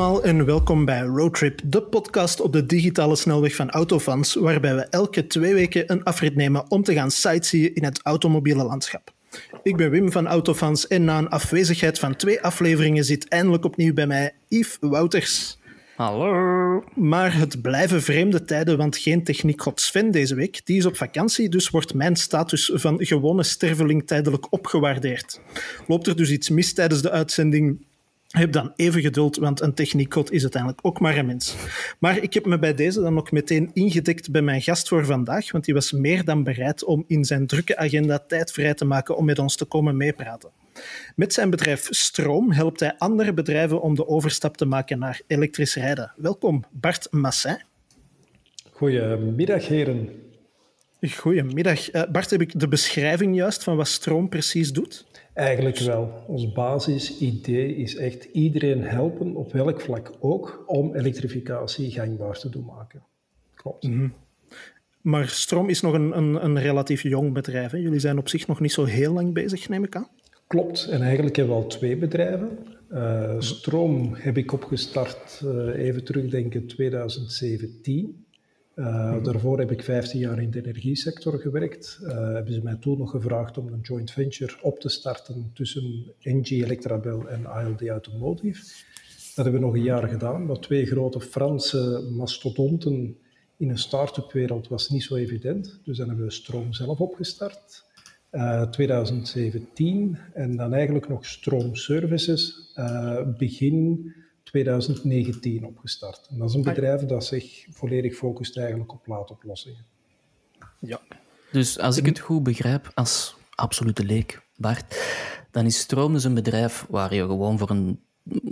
allemaal en welkom bij Roadtrip, de podcast op de digitale snelweg van Autofans, waarbij we elke twee weken een afrit nemen om te gaan sightseeën in het automobiele landschap. Ik ben Wim van Autofans en na een afwezigheid van twee afleveringen zit eindelijk opnieuw bij mij Yves Wouters. Hallo. Maar het blijven vreemde tijden, want geen techniekgod Sven deze week. Die is op vakantie, dus wordt mijn status van gewone sterveling tijdelijk opgewaardeerd. Loopt er dus iets mis tijdens de uitzending, heb dan even geduld, want een techniekgod is uiteindelijk ook maar een mens. Maar ik heb me bij deze dan ook meteen ingedekt bij mijn gast voor vandaag, want die was meer dan bereid om in zijn drukke agenda tijd vrij te maken om met ons te komen meepraten. Met zijn bedrijf Stroom helpt hij andere bedrijven om de overstap te maken naar elektrisch rijden. Welkom, Bart Massin. Goedemiddag, heren. Goedemiddag. Uh, Bart, heb ik de beschrijving juist van wat Stroom precies doet? Eigenlijk wel. Ons basisidee is echt iedereen helpen, op welk vlak ook, om elektrificatie gangbaar te doen maken. Klopt. Mm -hmm. Maar Stroom is nog een, een, een relatief jong bedrijf. Hè? Jullie zijn op zich nog niet zo heel lang bezig, neem ik aan. Klopt, en eigenlijk hebben we al twee bedrijven. Uh, Stroom heb ik opgestart, uh, even terugdenken, 2017. Uh, mm-hmm. Daarvoor heb ik 15 jaar in de energiesector gewerkt. hebben ze mij toen nog gevraagd om een joint venture op te starten tussen NG Electrabel en ALD Automotive. Dat hebben we nog een jaar gedaan, maar twee grote Franse mastodonten in een start-up wereld was niet zo evident. Dus dan hebben we Stroom zelf opgestart. 2017 eh, en dan eigenlijk nog stroomservices uh, begin 2019 opgestart. En dat is een bedrijf dat zich volledig focust eigenlijk op laadoplossingen. Ja. Dus als ik het goed begrijp, als absolute leek, Bart, dan is Stroom dus een bedrijf waar je gewoon voor een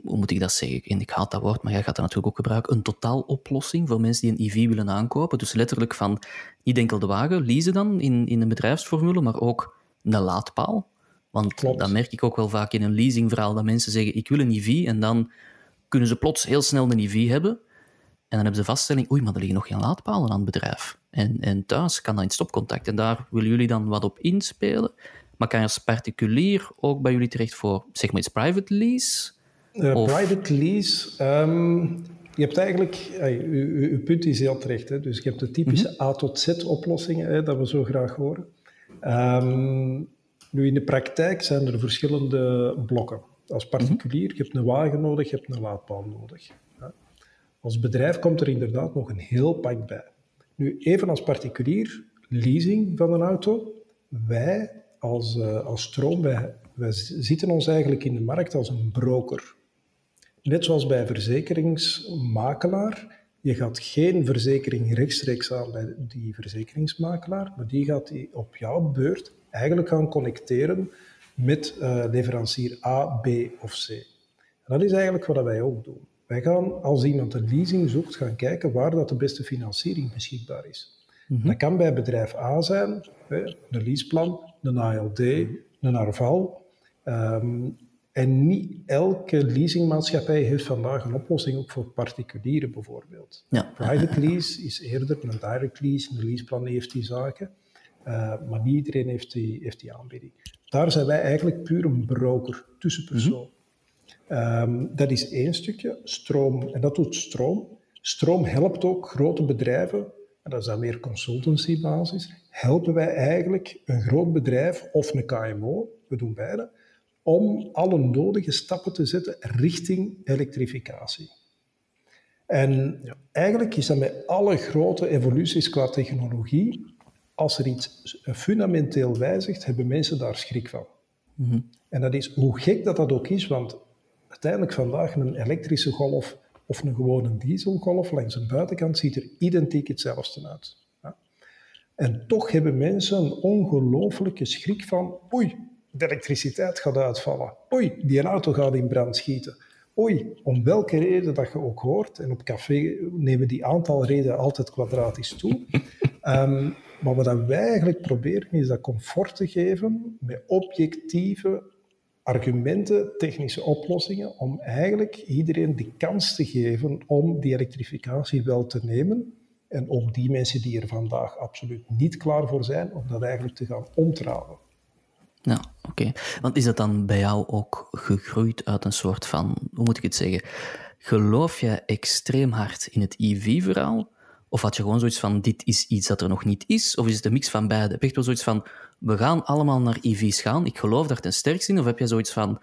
hoe moet ik dat zeggen? En ik haat dat woord, maar jij gaat dat natuurlijk ook gebruiken. Een totaaloplossing voor mensen die een EV willen aankopen. Dus letterlijk van niet enkel de wagen, leasen dan in, in een bedrijfsformule, maar ook een laadpaal. Want Klopt. dat merk ik ook wel vaak in een leasingverhaal, dat mensen zeggen, ik wil een EV, en dan kunnen ze plots heel snel een EV hebben. En dan hebben ze vaststelling, oei, maar er liggen nog geen laadpalen aan het bedrijf. En, en thuis kan dat in stopcontact. En daar willen jullie dan wat op inspelen. Maar kan je als particulier ook bij jullie terecht voor, zeg maar iets private lease? Uh, private lease. Um, je hebt eigenlijk, uh, punt is heel terecht. Hè? Dus je hebt de typische mm -hmm. A tot Z oplossingen, dat we zo graag horen. Um, nu, in de praktijk zijn er verschillende blokken. Als particulier, je hebt een wagen nodig, je hebt een laadpaal nodig. Ja. Als bedrijf komt er inderdaad nog een heel pak bij. Nu, even als particulier, leasing van een auto. Wij als, uh, als stroom, wij, wij zitten ons eigenlijk in de markt als een broker. Net zoals bij verzekeringsmakelaar, je gaat geen verzekering rechtstreeks aan bij die verzekeringsmakelaar, maar die gaat die op jouw beurt eigenlijk gaan connecteren met uh, leverancier A, B of C. En dat is eigenlijk wat wij ook doen. Wij gaan, als iemand een leasing zoekt, gaan kijken waar dat de beste financiering beschikbaar is. Mm -hmm. Dat kan bij bedrijf A zijn, een leaseplan, een ALD, een Arval. Um, en niet elke leasingmaatschappij heeft vandaag een oplossing ook voor particulieren bijvoorbeeld. Ja. Private lease is eerder een direct lease, een leaseplan heeft die zaken, uh, maar niet iedereen heeft die, heeft die aanbieding. Daar zijn wij eigenlijk puur een broker, tussenpersoon. Um, dat is één stukje, stroom, en dat doet stroom. Stroom helpt ook grote bedrijven, en dat is dan meer consultancybasis, helpen wij eigenlijk een groot bedrijf of een KMO, we doen beide, om alle nodige stappen te zetten richting elektrificatie. En ja. eigenlijk is dat met alle grote evoluties qua technologie, als er iets fundamenteel wijzigt, hebben mensen daar schrik van. Mm -hmm. En dat is hoe gek dat dat ook is, want uiteindelijk vandaag een elektrische golf of een gewone dieselgolf langs de buitenkant ziet er identiek hetzelfde uit. Ja? En toch hebben mensen een ongelooflijke schrik van, oei, de elektriciteit gaat uitvallen. Oei, die auto gaat in brand schieten. Oei, om welke reden dat je ook hoort, en op café nemen die aantal redenen altijd kwadratisch toe. um, maar wat wij eigenlijk proberen is dat comfort te geven met objectieve argumenten, technische oplossingen, om eigenlijk iedereen de kans te geven om die elektrificatie wel te nemen. En ook die mensen die er vandaag absoluut niet klaar voor zijn, om dat eigenlijk te gaan omtralen. Ja, oké. Want is dat dan bij jou ook gegroeid uit een soort van, hoe moet ik het zeggen? Geloof jij extreem hard in het EV-verhaal? Of had je gewoon zoiets van, dit is iets dat er nog niet is? Of is het een mix van beide? Heb je echt wel zoiets van, we gaan allemaal naar EV's gaan, ik geloof daar ten sterkste in? Of heb je zoiets van,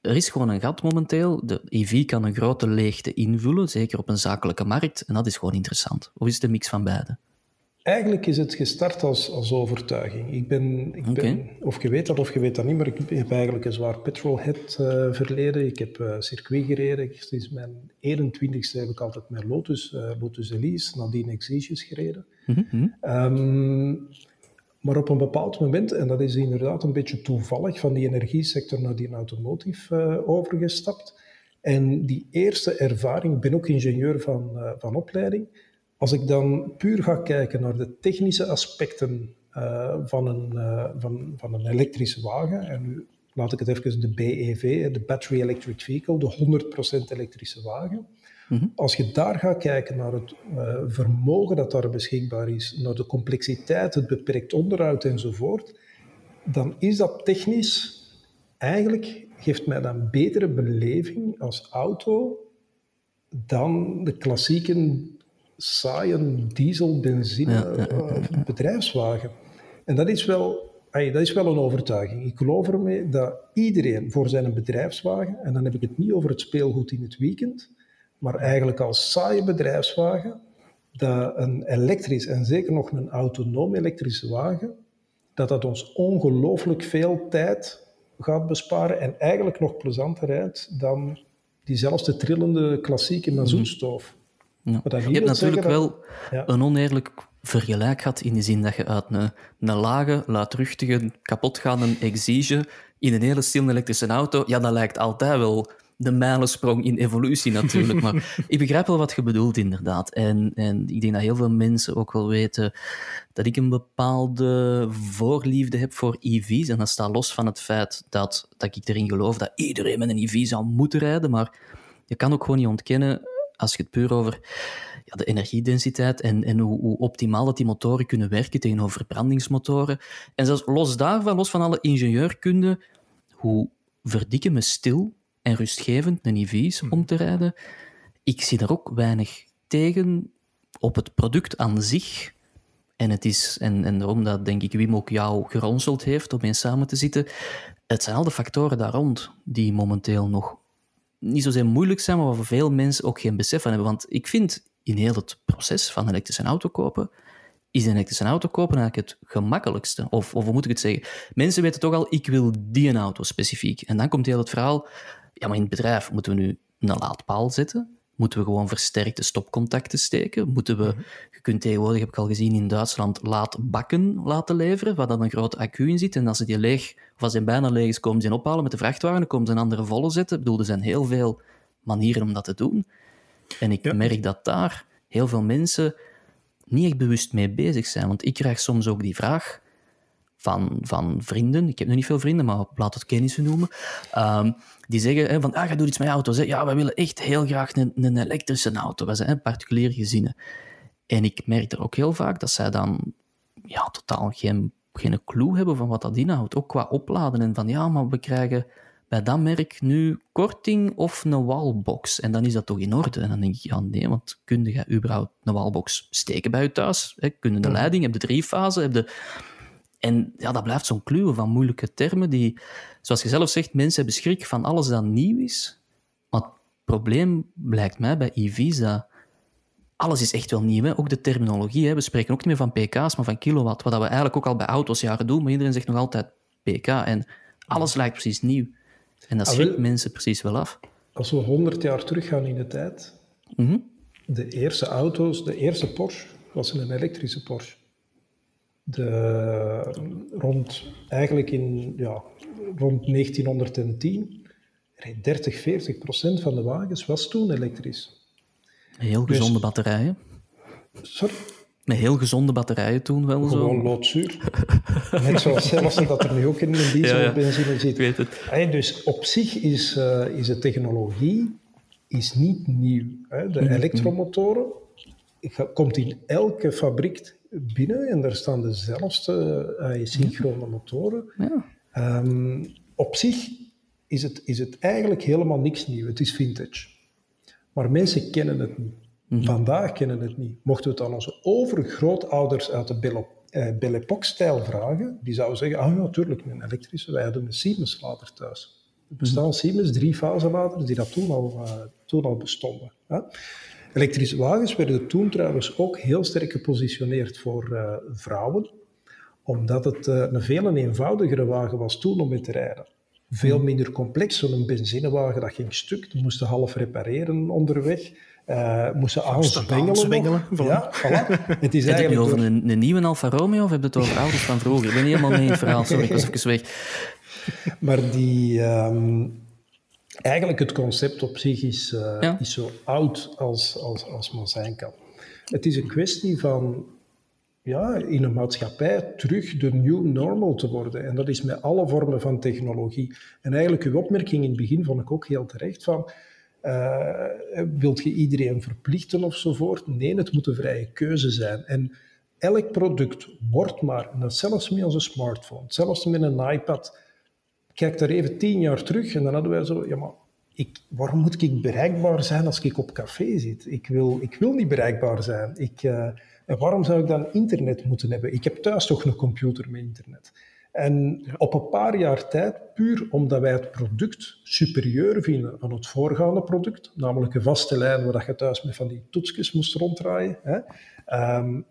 er is gewoon een gat momenteel, de EV kan een grote leegte invullen, zeker op een zakelijke markt, en dat is gewoon interessant. Of is het een mix van beide? Eigenlijk is het gestart als, als overtuiging. Ik ben, ik ben, of je weet dat of je weet dat niet, maar ik heb eigenlijk een zwaar petrolhead uh, verleden. Ik heb uh, circuit gereden. Sinds mijn 21ste heb ik altijd met Lotus, uh, Lotus Elise, nadien Exiges gereden. Mm -hmm. um, maar op een bepaald moment, en dat is inderdaad een beetje toevallig, van die energiesector naar die automotive uh, overgestapt. En die eerste ervaring, ik ben ook ingenieur van, van opleiding. Als ik dan puur ga kijken naar de technische aspecten uh, van, een, van, van een elektrische wagen, en nu laat ik het even de BEV, de Battery Electric Vehicle, de 100% elektrische wagen. Mhm. Als je daar gaat kijken naar het uh, vermogen dat daar beschikbaar is, naar de complexiteit, het beperkt onderhoud enzovoort, dan is dat technisch eigenlijk, geeft mij dan betere beleving als auto dan de klassieke saaie diesel, benzine ja, bedrijfswagen. En dat is wel dat is wel een overtuiging. Ik geloof ermee dat iedereen voor zijn bedrijfswagen, en dan heb ik het niet over het speelgoed in het weekend, maar eigenlijk als saaie bedrijfswagen, dat een elektrisch en zeker nog een autonoom elektrische wagen, dat dat ons ongelooflijk veel tijd gaat besparen en eigenlijk nog plezanter rijdt dan diezelfde trillende klassieke mazoetstoof. Ja. Je hebt natuurlijk wel een oneerlijk vergelijk gehad in de zin dat je uit een, een lage, luidruchtige, kapotgaande exige in een hele stil elektrische auto, ja, dat lijkt altijd wel de mijlensprong in evolutie natuurlijk. Maar ik begrijp wel wat je bedoelt, inderdaad. En, en ik denk dat heel veel mensen ook wel weten dat ik een bepaalde voorliefde heb voor EV's. En dat staat los van het feit dat, dat ik erin geloof dat iedereen met een EV zou moeten rijden. Maar je kan ook gewoon niet ontkennen, als je het puur over ja, de energiedensiteit en, en hoe, hoe, optimaal dat die motoren kunnen werken tegenover verbrandingsmotoren. En zelfs los daarvan, los van alle ingenieurkunde, hoe verdikken me stil en rustgevend een EV's om te rijden. Ik zie daar ook weinig tegen op het product aan zich. En, het is, en, en daarom dat denk ik Wim ook jou geronseld heeft om eens samen te zitten. Het zijn al de factoren daar rond die momenteel nog niet zozeer moeilijk zijn, maar waar veel mensen ook geen besef van hebben. Want ik vind in heel het proces van een elektrische auto kopen, is een elektrische auto kopen eigenlijk het gemakkelijkste. Of, of hoe moet ik het zeggen? Mensen weten toch al, ik wil die auto specifiek. En dan komt heel het verhaal, ja, maar in het bedrijf moeten we nu een laadpaal zetten. Moeten we gewoon versterkte stopcontacten steken? Moeten we, mhm. je kunt tegenwoordig, heb ik al gezien in Duitsland, laadbakken laten leveren, waar dan een grote accu in zit. En als ze die leeg, of als die bijna leeg is, komen ze in ophalen met de vrachtwagen, dan komen ze een andere volle zetten. Ik bedoel, er zijn heel veel manieren om dat te doen. En ik merk dat daar heel veel mensen niet echt bewust mee bezig zijn. Want ik krijg soms ook die vraag van, van vrienden, ik heb nu niet veel vrienden, maar laat het kennissen noemen, um, die zeggen hè, van, ah, ga doe iets met auto's. Hè. Ja, wij willen echt heel graag een, een elektrische auto. Wij zijn particulier gezinnen. En ik merk er ook heel vaak dat zij dan ja, totaal geen, geen clue hebben van wat dat inhoudt. Ook qua opladen. En van, ja, maar we krijgen bij dat merk nu korting of een wallbox. En dan is dat toch in orde? En dan denk ik, ja nee, want kun je überhaupt een wallbox steken bij je thuis? Hè? Kun de leiding, heb je drie fasen, heb de... En ja, dat blijft zo'n kluwen van moeilijke termen die, zoals je zelf zegt, mensen hebben schrik van alles dat nieuw is. Maar het probleem blijkt mij bij EV's dat alles is echt wel nieuw. Hè? Ook de terminologie. Hè? We spreken ook niet meer van pk's, maar van kilowatt. Wat we eigenlijk ook al bij auto's jaren doen, maar iedereen zegt nog altijd pk. En alles lijkt precies nieuw. En dat ah, schrikt mensen precies wel af. Als we 100 jaar teruggaan in de tijd, mhm. de eerste auto's, de eerste Porsche was een elektrische Porsche. De, rond, eigenlijk in, ja, rond 1910, 30, 40 procent van de wagens was toen elektrisch. Heel gezonde dus, batterijen. Sorry? Met heel gezonde batterijen toen wel Gewoon zo. Gewoon loodzuur. Net zoals zelfs dat er nu ook in de dieselbenzine ja, zit. weet het. dus op zich is, uh, is de technologie is niet nieuw. Hè. De mm-hmm. elektromotoren komt in elke fabriek binnen en daar staan dezelfde uh, synchrone motoren. Ja. Um, op zich is het, is het eigenlijk helemaal niks nieuw. Het is vintage. Maar mensen kennen het niet. Mhm. Vandaag kennen het niet. Mochten we het aan onze overgrootouders uit de Belle, eh, Belle Époque-stijl vragen, die zouden zeggen, ah ja, natuurlijk, een elektrische, wij hadden een Siemens-lader thuis. Er bestaan mhm. Siemens drie-fase-laders die dat toen al, uh, toen al bestonden. Hè? Elektrische wagens werden toen trouwens ook heel sterk gepositioneerd voor uh, vrouwen, omdat het uh, een veel eenvoudigere wagen was toen om mee te rijden. Veel mhm. minder complex, zo'n benzinewagen dat ging stuk, die moesten half repareren onderweg. Uh, moesten. Ja, voilà. Het is heb je het over een, een, nieuwe Alfa Romeo of heb je het over auto's van vroeger? Ik ben helemaal mee in het verhaal, sorry, ik was even weg. Maar die... Um, eigenlijk het concept op zich is, uh, is zo oud als, als, als maar zijn kan. Het is een kwestie van ja, in een maatschappij terug de new normal te worden. En dat is met alle vormen van technologie. En eigenlijk uw opmerking in het begin vond ik ook heel terecht van... Uh, wilt je iedereen verplichten ofzovoort? Nee, het moet een vrije keuze zijn. En elk product wordt maar, en dat zelfs met onze smartphone, zelfs met een iPad. Kijk daar even tien jaar terug en dan hadden wij zo, ja maar ik, waarom moet ik bereikbaar zijn als ik op café zit? Ik wil, ik wil niet bereikbaar zijn. Ik, uh, en waarom zou ik dan internet moeten hebben? Ik heb thuis toch een computer met internet. En op een paar jaar tijd, puur omdat wij het product superieur vinden aan het voorgaande product, namelijk een vaste lijn waar je thuis met van die toetsjes moest ronddraaien, hè, um,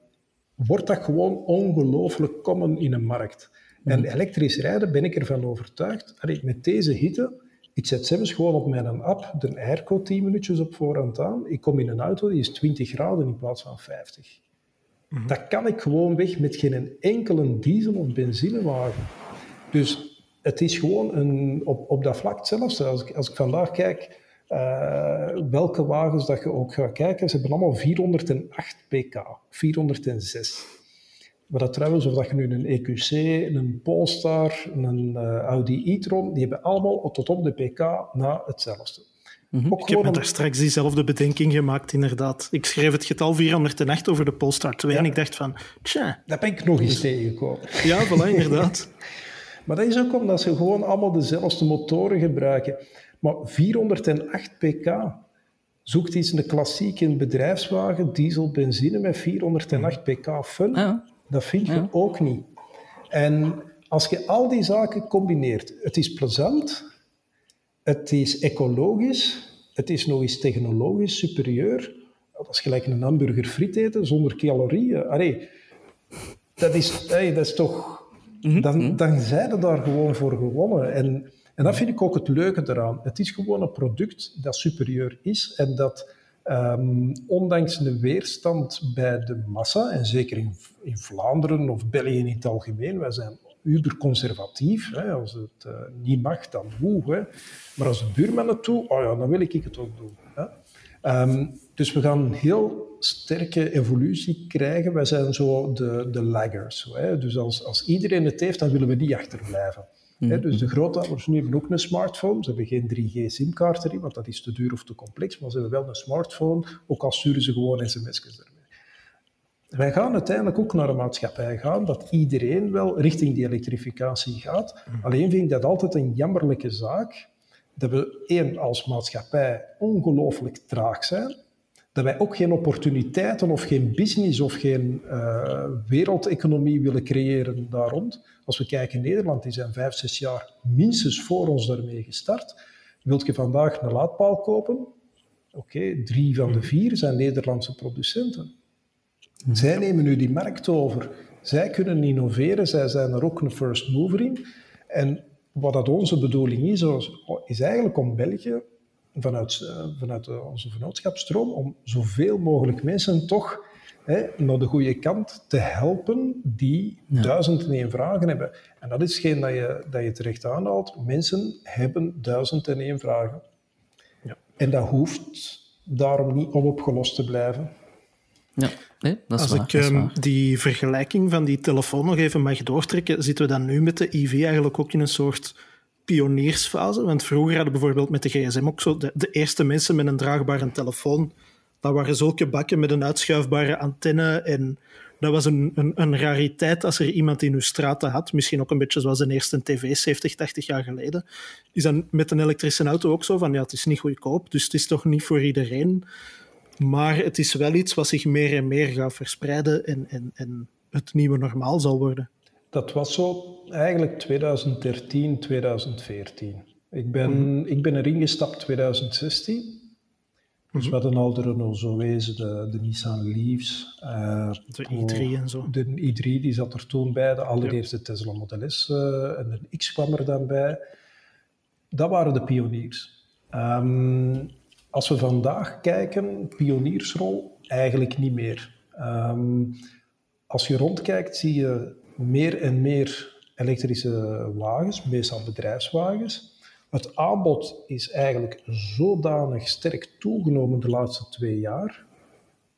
wordt dat gewoon ongelooflijk common in een markt. En mhm. elektrisch rijden ben ik ervan overtuigd, allee, met deze hitte, ik zet zelfs gewoon op mijn app de airco 10 minuutjes op voorhand aan. Ik kom in een auto die is 20 graden in plaats van 50. Mhm. Dat kan ik gewoon weg met geen enkele diesel- of benzinewagen. Dus het is gewoon een, op, op dat vlak zelfs. Als ik, als ik vandaag kijk uh, welke wagens dat je ook gaat kijken, ze hebben allemaal 408 pk, 406. Maar dat trouwens, of dat je nu een EQC, een Polestar, een uh, Audi e-tron, die hebben allemaal tot op de pk na hetzelfde. Mm Ik heb me daar straks diezelfde bedenking gemaakt, inderdaad. Ik schreef het getal 408 over de Polestar 2 en ik dacht van, tja. Dat ben ik nog eens tegengekomen. Ja, voilà, inderdaad. maar dat is ook omdat ze gewoon allemaal dezelfde motoren gebruiken. Maar 408 pk, zoekt iets een klassieke bedrijfswagen, diesel, benzine met 408 pk fun. Ja. Dat vind je ook niet. En als je al die zaken combineert, het is plezant, het is ecologisch, het is nog eens technologisch superieur. Dat is gelijk een hamburger friet eten zonder calorieën. Allee, dat is, hey, dat is toch... Mhm. Dan, mhm. dan zijn ze daar gewoon voor gewonnen. En, en dat vind ik ook het leuke eraan. Het is gewoon een product dat superieur is en dat um, ondanks de weerstand bij de massa, en zeker in, in Vlaanderen of België in het algemeen, wij zijn uberconservatief. Hè. Als het uh, niet mag, dan hoe. Maar als de buurman het doet, oh ja, dan wil ik het ook doen. Hè. Um, dus we gaan een heel sterke evolutie krijgen. Wij zijn zo de, de laggers. Hè. Dus als, als iedereen het heeft, dan willen we niet achterblijven. Mm Dus de grootouders nu hebben ook een smartphone. Ze hebben geen 3G-simkaart erin, want dat is te duur of te complex. Maar ze hebben wel een smartphone, ook al sturen ze gewoon sms'jes ermee. Wij gaan uiteindelijk ook naar een maatschappij gaan dat iedereen wel richting die elektrificatie gaat. Mhm. Alleen vind ik dat altijd een jammerlijke zaak dat we één als maatschappij ongelooflijk traag zijn. Dat wij ook geen opportuniteiten of geen business of geen uh, wereldeconomie willen creëren daar rond. Als we kijken in Nederland, die zijn vijf, zes jaar minstens voor ons daarmee gestart. Wilt je vandaag een laadpaal kopen? Oké, drie van de vier zijn Nederlandse producenten. Zij nemen nu die markt over. Zij kunnen innoveren, zij zijn er ook een first mover in. En wat dat onze bedoeling is, is eigenlijk om België, vanuit, eh, vanuit onze vennootschapstroom, om zoveel mogelijk mensen toch hè, naar de goede kant te helpen die ja. duizend en één vragen hebben. En dat is geen dat je, dat je terecht aanhaalt. Mensen hebben duizend en één vragen. Ja. En dat hoeft daarom niet onopgelost te blijven. Ja, nee, dat is Als ik um, die vergelijking van die telefoon nog even mag doortrekken, zitten we dan nu met de IV eigenlijk ook in een soort pioniersfase. Want vroeger hadden bijvoorbeeld met de gsm ook zo de, eerste mensen met een draagbare telefoon. Dat waren zulke bakken met een uitschuifbare antenne en dat was een, een, een rariteit als er iemand in uw straten had. Misschien ook een beetje zoals de eerste tv 70, 80 jaar geleden. Is dan met een elektrische auto ook zo van, ja, het is niet goedkoop, dus het is toch niet voor iedereen. Maar het is wel iets wat zich meer en meer gaat verspreiden en, en, en het nieuwe normaal zal worden. Dat was zo eigenlijk 2013, 2014. Ik ben, ik ben erin gestapt 2016. Dus we hadden al de Renault Zoe's, de, de Nissan Leafs. Uh, de i3 en zo. De i3 die zat er toen bij, de allereerste Tesla Model S uh, en de X kwam er dan bij. Dat waren de pioniers. Um, als we vandaag kijken, pioniersrol eigenlijk niet meer. Um, als je rondkijkt, zie je meer en meer elektrische wagens, meestal bedrijfswagens. Het aanbod is eigenlijk zodanig sterk toegenomen de laatste twee jaar,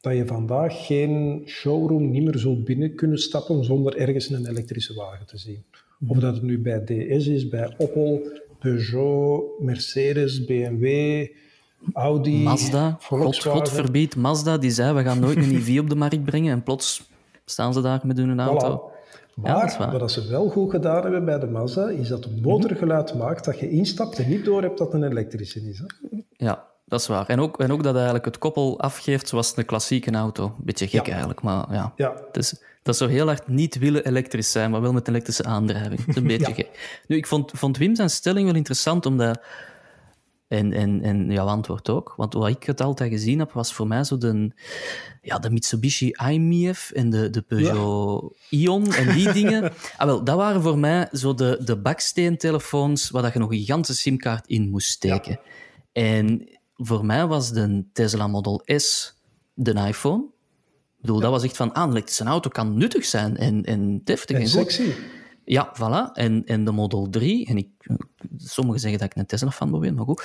dat je vandaag geen showroom niet meer zult binnen kunnen stappen zonder ergens een elektrische wagen te zien. Of dat het nu bij DS is, bij Opel, Peugeot, Mercedes, BMW, Audi, Mazda. God, God Mazda, die zei we gaan nooit een EV op de markt brengen en plots staan ze daar met hun auto. Maar ja, wat ze wel goed gedaan hebben bij de Mazda, is dat de motorgeluid maakt dat je instapt en niet door hebt dat het een elektrische is. Hè? Ja, dat is waar. En ook, en ook dat eigenlijk het koppel afgeeft zoals een klassieke auto. Beetje gek eigenlijk, maar ja. ja. Het is, dat zou heel hard niet willen elektrisch zijn, maar wel met elektrische aandrijving. Dat is een beetje gek. Nu, ik vond, vond Wim zijn stelling wel interessant, omdat en, en, en jouw antwoord ook. Want wat ik het altijd gezien heb, was voor mij zo de, ja, de Mitsubishi IMF en de, de Peugeot Ion en die dingen. Ah, wel, dat waren voor mij zo de, de baksteentelefoons waar je nog een gigantische simkaart in moest steken. En voor mij was de Tesla Model S de iPhone. Ik bedoel, dat was echt van, ah, een elektrische auto kan nuttig zijn en, en deftig en, en sexy. Ja, voilà. En, en de Model 3, en ik, sommigen zeggen dat ik een Tesla-fan ben, maar goed.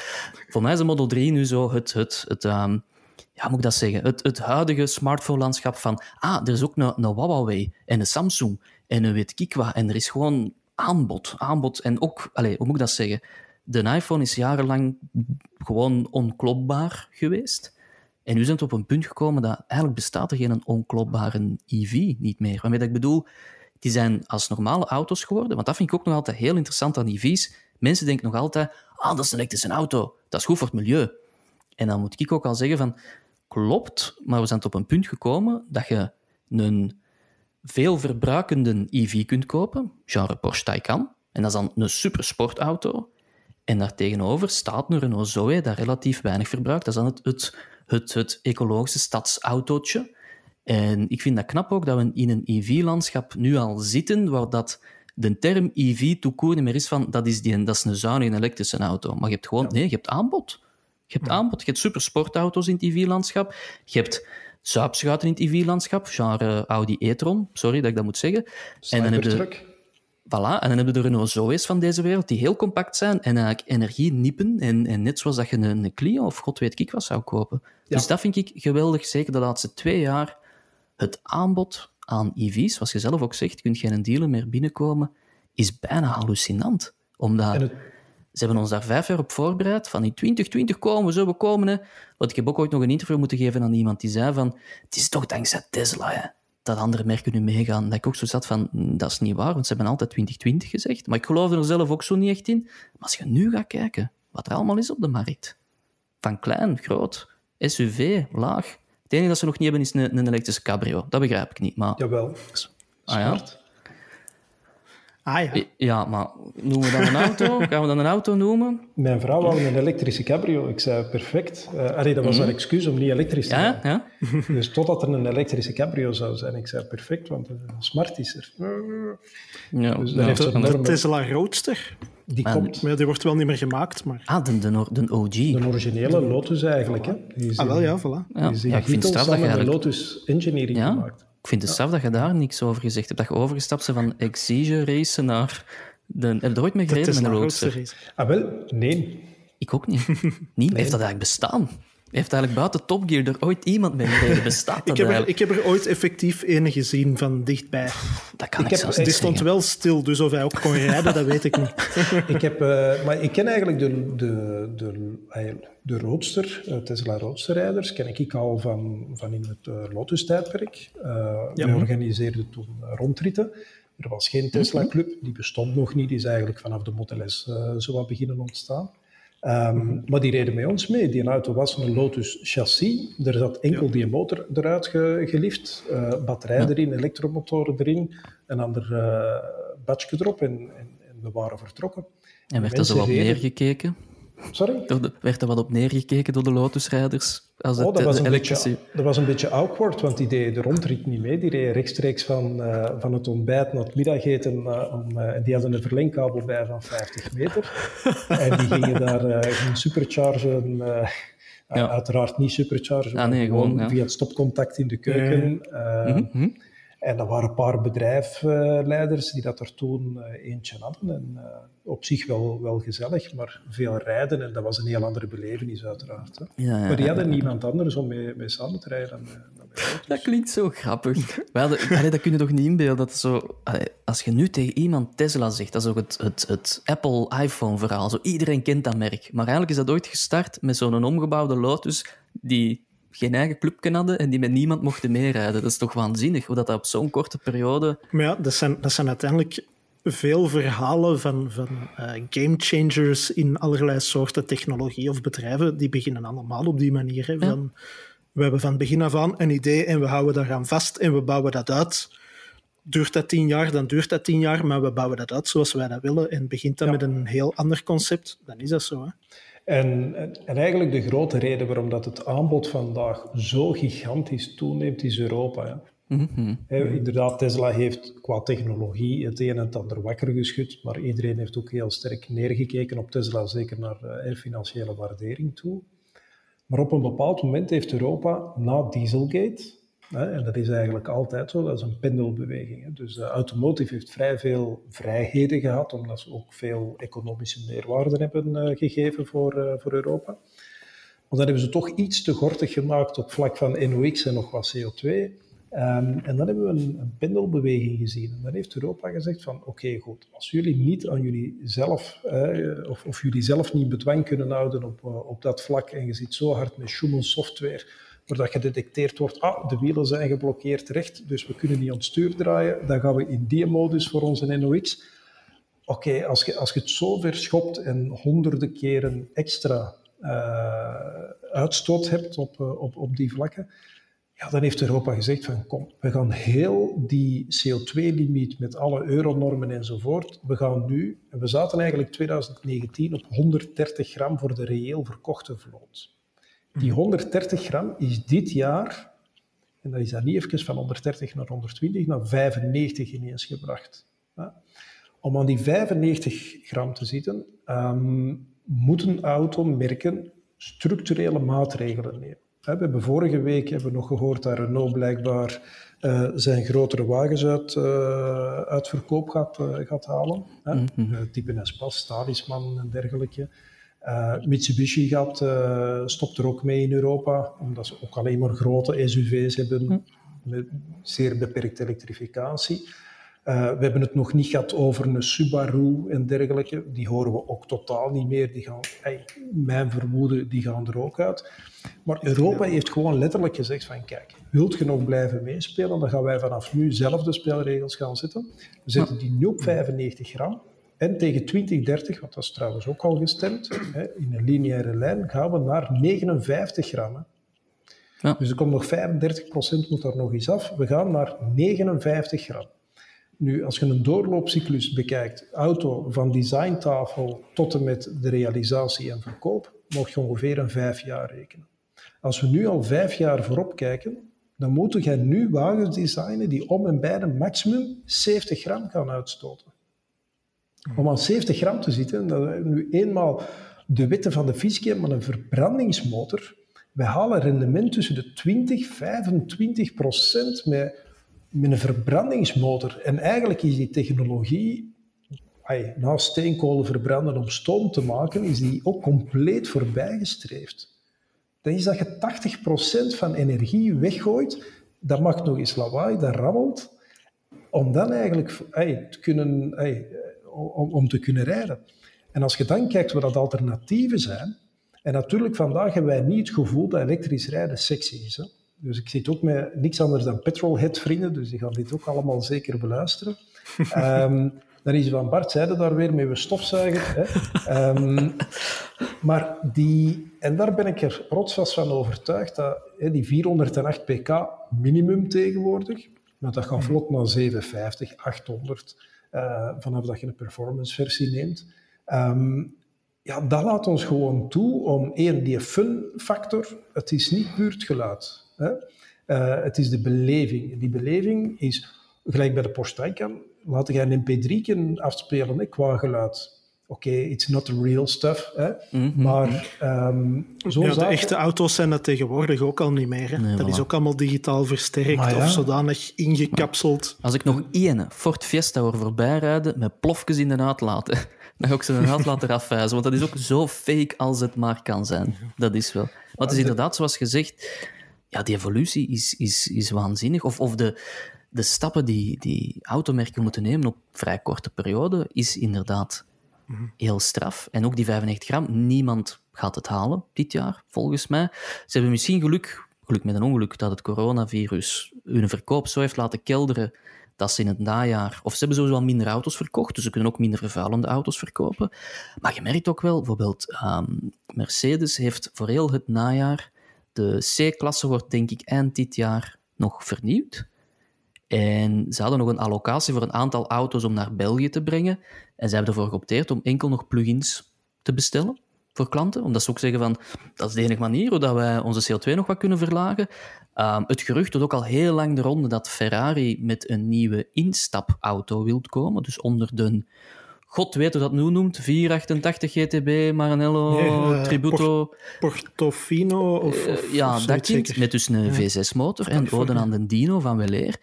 Voor mij is de Model 3 nu zo het, het, het um, ja, moet ik dat zeggen, het, het huidige smartphone-landschap van, ah, er is ook een, een Huawei en een Samsung en een weet ik en er is gewoon aanbod, aanbod. En ook, allez, hoe moet ik dat zeggen, de iPhone is jarenlang gewoon onklopbaar geweest. En nu zijn we op een punt gekomen dat eigenlijk bestaat er geen onklopbare EV niet meer. Waarmee dat ik bedoel, die zijn als normale auto's geworden. Want dat vind ik ook nog altijd heel interessant aan EV's. Mensen denken nog altijd, ah, dat is een elektrische auto. Dat is goed voor het milieu. En dan moet ik ook al zeggen van, klopt, maar we zijn tot op een punt gekomen dat je een veel verbruikende EV kunt kopen, genre Porsche Taycan. En dat is dan een supersportauto. En daartegenover staat een Renault Zoe dat relatief weinig verbruikt. Dat is dan het, het, het, het ecologische stadsautootje. En ik vind dat knap ook dat we in een EV-landschap nu al zitten, waar dat de term EV toekoor niet meer is van dat is, die, dat is een zuinige elektrische auto. Maar je hebt gewoon, nee, je hebt aanbod. Je hebt aanbod. Je hebt supersportauto's in het EV-landschap. Je hebt zuipschuiten in het EV-landschap, genre Audi e-tron, sorry dat ik dat moet zeggen. En dan heb je, voilà, en dan hebben we de Renault Zoe's van deze wereld, die heel compact zijn en eigenlijk energie niepen. En, en net zoals dat je een, een Clio of god weet ik wat zou kopen. Dus dat vind ik geweldig, zeker de laatste twee jaar het aanbod aan EV's, zoals je zelf ook zegt, kun je geen dealer meer binnenkomen, is bijna hallucinant. Omdat ze hebben ons daar vijf jaar op voorbereid. Van in 2020 komen we zo, we komen. Hè. Want ik heb ook ooit nog een interview moeten geven aan iemand die zei van, het is toch dankzij Tesla hè, dat andere merken nu meegaan. Dat ik ook zo zat van, hm, dat is niet waar, want ze hebben altijd 2020 gezegd. Maar ik geloof er zelf ook zo niet echt in. Maar als je nu gaat kijken, wat er allemaal is op de markt. Van klein, groot, SUV, laag, het enige dat ze nog niet hebben is een, een elektrische cabrio. Dat begrijp ik niet. Maar... Jawel. Ah, ja? Ah ja. Ja, maar noemen we dan een auto? Gaan we dan een auto noemen? Mijn vrouw wou een elektrische cabrio. Ik zei perfect. Uh, allee, dat was haar excuus om niet elektrisch te zijn. Ja, ja. Dus totdat er een elektrische cabrio zou zijn. Ik zei perfect, want een smart is er. Ja, dus dat heeft een enorme... Tesla Roadster. Die komt. Maar die wordt wel niet meer gemaakt. Maar... Ah, de, de, de OG. De originele Lotus eigenlijk. Hè. Die ah, wel, ja, voilà. Ja, ja ik vind het straf dat je eigenlijk... Lotus Engineering ja? gemaakt. Ik vind het straf dat je daar niks over gezegd hebt. Dat je overgestapt bent van Exige racen naar... De, heb je er ooit mee gereden met een Roadster? Ah, wel, nee. Ik ook niet. niet? Heeft dat eigenlijk bestaan? Heeft eigenlijk buiten Top Gear er ooit iemand mee gereden? Bestaat dat ik, heb er, eigenlijk? ik heb er ooit effectief ene gezien van dichtbij. Dat kan ik, heb- zelfs Die niet stond wel stil, dus of hij ook kon rijden, dat weet ik niet. Ik heb, eh, maar ik ken eigenlijk de, de, de, eh, de Roadster, eh, Tesla Roadster-rijders, ken ik al van, van in het Lotus-tijdperk. Eh Ja. Wij organiseerden toen rondritten. Er was geen Tesla-club, die bestond nog niet. Die is eigenlijk vanaf de Model S eh, zo wat beginnen ontstaan. Ehm, Maar die reden met ons mee. Die auto was een Lotus chassis. Er zat enkel die motor eruit ge, gelift. eh, batterij erin, elektromotoren erin. Een ander eh badje erop en, en, en we waren vertrokken. En werd er Mensen zo reden- neergekeken? Sorry? Werd er wat op neergekeken door de Lotusrijders? Als Oh, dat, eh, was de een elektrische... beetje, dat was een beetje awkward, want die deed de rondrit niet mee. Die reed rechtstreeks van, eh, van het ontbijt naar het middageten. om, en die hadden een verlengkabel bij van 50 meter. en die gingen daar gingen superchargen. Ja. Uiteraard niet superchargen, Ah, nee, gewoon, ja. via het stopcontact in de keuken. eh, Mhm. En er waren een paar bedrijfsleiders die dat er toen eh, eentje hadden. En eh, op zich wel, wel gezellig, maar veel rijden. En dat was een heel andere belevenis, uiteraard. Hè. Ja, ja, maar die ja, hadden niemand anders om mee, mee samen te rijden dan, eh, dan. Dat klinkt zo grappig. We hadden, allee, dat kun je toch niet inbeelden? Dat zo, allee, als je nu tegen iemand Tesla zegt, dat is ook het, het, het Apple-iPhone-verhaal. Zo, iedereen kent dat merk. Maar eigenlijk is dat ooit gestart met zo'n omgebouwde Lotus die geen eigen clubje hadden en die met niemand mochten meerijden. Dat is toch waanzinnig, hoe dat, dat op zo'n korte periode... Maar ja, dat zijn, dat zijn uiteindelijk veel verhalen van, van eh, game changers in allerlei soorten technologie of bedrijven. Die beginnen allemaal op die manier. Hè, van, We hebben van begin af aan een idee en we houden daaraan vast en we bouwen dat uit. Duurt dat tien jaar, dan duurt dat tien jaar, maar we bouwen dat uit zoals wij dat willen. En begint dat Ja. met een heel ander concept, dan is dat zo. Hè. En, en, en eigenlijk de grote reden waarom dat het aanbod vandaag zo gigantisch toeneemt, is Europa. Hè. Mhm. Inderdaad, Tesla heeft qua technologie het een en het ander wakker geschud, maar iedereen heeft ook heel sterk neergekeken op Tesla, zeker naar eh, financiële waardering toe. Maar op een bepaald moment heeft Europa na Dieselgate, en dat is eigenlijk altijd zo, dat is een pendelbeweging. Dus de automotive heeft vrij veel vrijheden gehad, omdat ze ook veel economische meerwaarde hebben eh, gegeven voor, eh, voor Europa. Maar dan hebben ze toch iets te gortig gemaakt op vlak van NOx en nog wat CO2. Ehm, en dan hebben we een, pendelbeweging gezien. En dan heeft Europa gezegd van, oké, goed, als jullie niet aan jullie zelf, eh, of, of jullie zelf niet bedwang kunnen houden op, op dat vlak, en je zit zo hard met Schumann software, waar dat gedetecteerd wordt, ah, de wielen zijn geblokkeerd recht, dus we kunnen niet ons stuur draaien, dan gaan we in die modus voor onze NOx. Oké, als, je, als je het zo ver schopt en honderden keren extra eh, uitstoot hebt op, eh, op, op die vlakken, ja, dan heeft Europa gezegd van kom, we gaan heel die CO2-limiet met alle euronormen enzovoort, we gaan nu, we zaten eigenlijk 2019 op 130 gram voor de reëel verkochte vloot. Die 130 gram is dit jaar, en dat is dan niet even van 130 naar 120, naar 95 ineens gebracht. Ja. Om aan die 95 gram te zitten, ehm, moeten automerken structurele maatregelen nemen. We hebben vorige week hebben we nog gehoord dat Renault blijkbaar eh, zijn grotere wagens uit, eh, uit verkoop gaat, eh, gaat halen. Hè. Eh, type Espas, Talisman en dergelijke. Eh, Mitsubishi gaat, eh, stopt er ook mee in Europa, omdat ze ook alleen maar grote SUV's hebben met zeer beperkte elektrificatie. Eh, we hebben het nog niet gehad over een Subaru en dergelijke. Die horen we ook totaal niet meer. Die gaan, mijn vermoeden, die gaan er ook uit. Maar Europa heeft gewoon letterlijk gezegd van kijk, wilt je nog blijven meespelen, dan gaan wij vanaf nu zelf de spelregels gaan zetten. We zetten die nu op 95 gram. En tegen 2030, want dat is trouwens ook al gestemd, hè, in een lineaire lijn, gaan we naar 59 gram. hè. Ja. Dus er komt nog 35% moet daar nog eens af. We gaan naar 59 gram. Nu, als je een doorloopcyclus bekijkt, auto van designtafel tot en met de realisatie en verkoop, mag je ongeveer een vijf jaar rekenen. Als we nu al vijf jaar voorop kijken, dan moeten jij nu wagens designen die om en bij de maximum 70 gram gaan uitstoten. Om aan 70 gram te zitten, dat is nu eenmaal de wetten van de fysica, maar een verbrandingsmotor, wij halen rendement tussen de 20 25 procent met, met een verbrandingsmotor. En eigenlijk is die technologie, ai, na steenkolen verbranden om stoom te maken, is die ook compleet voorbijgestreefd. dan is dat je 80% van energie weggooit. Dat maakt nog eens lawaai, dat rammelt. Om dan eigenlijk te kunnen, om, om te kunnen rijden. En als je dan kijkt wat dat alternatieven zijn, en natuurlijk vandaag hebben wij niet het gevoel dat elektrisch rijden sexy is. Hè? Dus ik zit ook met niks anders dan petrolhead vrienden, dus die gaan dit ook allemaal zeker beluisteren. um, dan is van Bart, zeiden daar weer met we stofzuiger. Hè? Um, maar die, en daar ben ik er rotsvast van overtuigd, dat hè, die 408 pk minimum tegenwoordig, maar dat gaat vlot naar 750, 800, uh, vanaf dat je een performance versie neemt. Um, ja, dat laat ons gewoon toe om één, die fun factor, het is niet buurtgeluid. Hè? Uh, het is de beleving. Die beleving is, gelijk bij de Porsche Taycan, laat jij een mp3 kunnen afspelen hè, qua geluid. Oké, okay, it's not the real stuff, hè? Mm -hmm. maar um, zo ja, De echte auto's zijn dat tegenwoordig ook al niet meer. Hè? Nee, dat voilà. is ook allemaal digitaal versterkt ja. of zodanig ingekapseld. Als ik nog één Ford Fiesta hoor voorbij rijden met plofjes in de uitlaten, dan ga ik ze inderdaad laten afwijzen. Want dat is ook zo fake als het maar kan zijn. Dat is wel. Maar het is inderdaad, zoals gezegd, ja, die evolutie is, is, is waanzinnig. Of, of de, de stappen die, die automerken moeten nemen op vrij korte periode, is inderdaad heel straf. En ook die 95 gram, niemand gaat het halen dit jaar, volgens mij. Ze hebben misschien geluk, geluk met een ongeluk, dat het coronavirus hun verkoop zo heeft laten kelderen dat ze in het najaar... Of ze hebben sowieso wel minder auto's verkocht, dus ze kunnen ook minder vervuilende auto's verkopen. Maar je merkt ook wel, bijvoorbeeld um, Mercedes heeft voor heel het najaar... De C-klasse wordt denk ik eind dit jaar nog vernieuwd. En ze hadden nog een allocatie voor een aantal auto's om naar België te brengen. En ze hebben ervoor geopteerd om enkel nog plugins te bestellen voor klanten. Omdat ze ook zeggen van, dat is de enige manier hoe dat wij onze CO2 nog wat kunnen verlagen. Um, het gerucht doet ook al heel lang de ronde dat Ferrari met een nieuwe instapauto wilt komen. Dus onder de, god weet hoe dat nu noemt, 488 GTB, Maranello, nee, uh, Tributo. Portofino of, of uh, Ja, of dat kind, met dus een ja. V6-motor en ode aan de Dino van Weleer.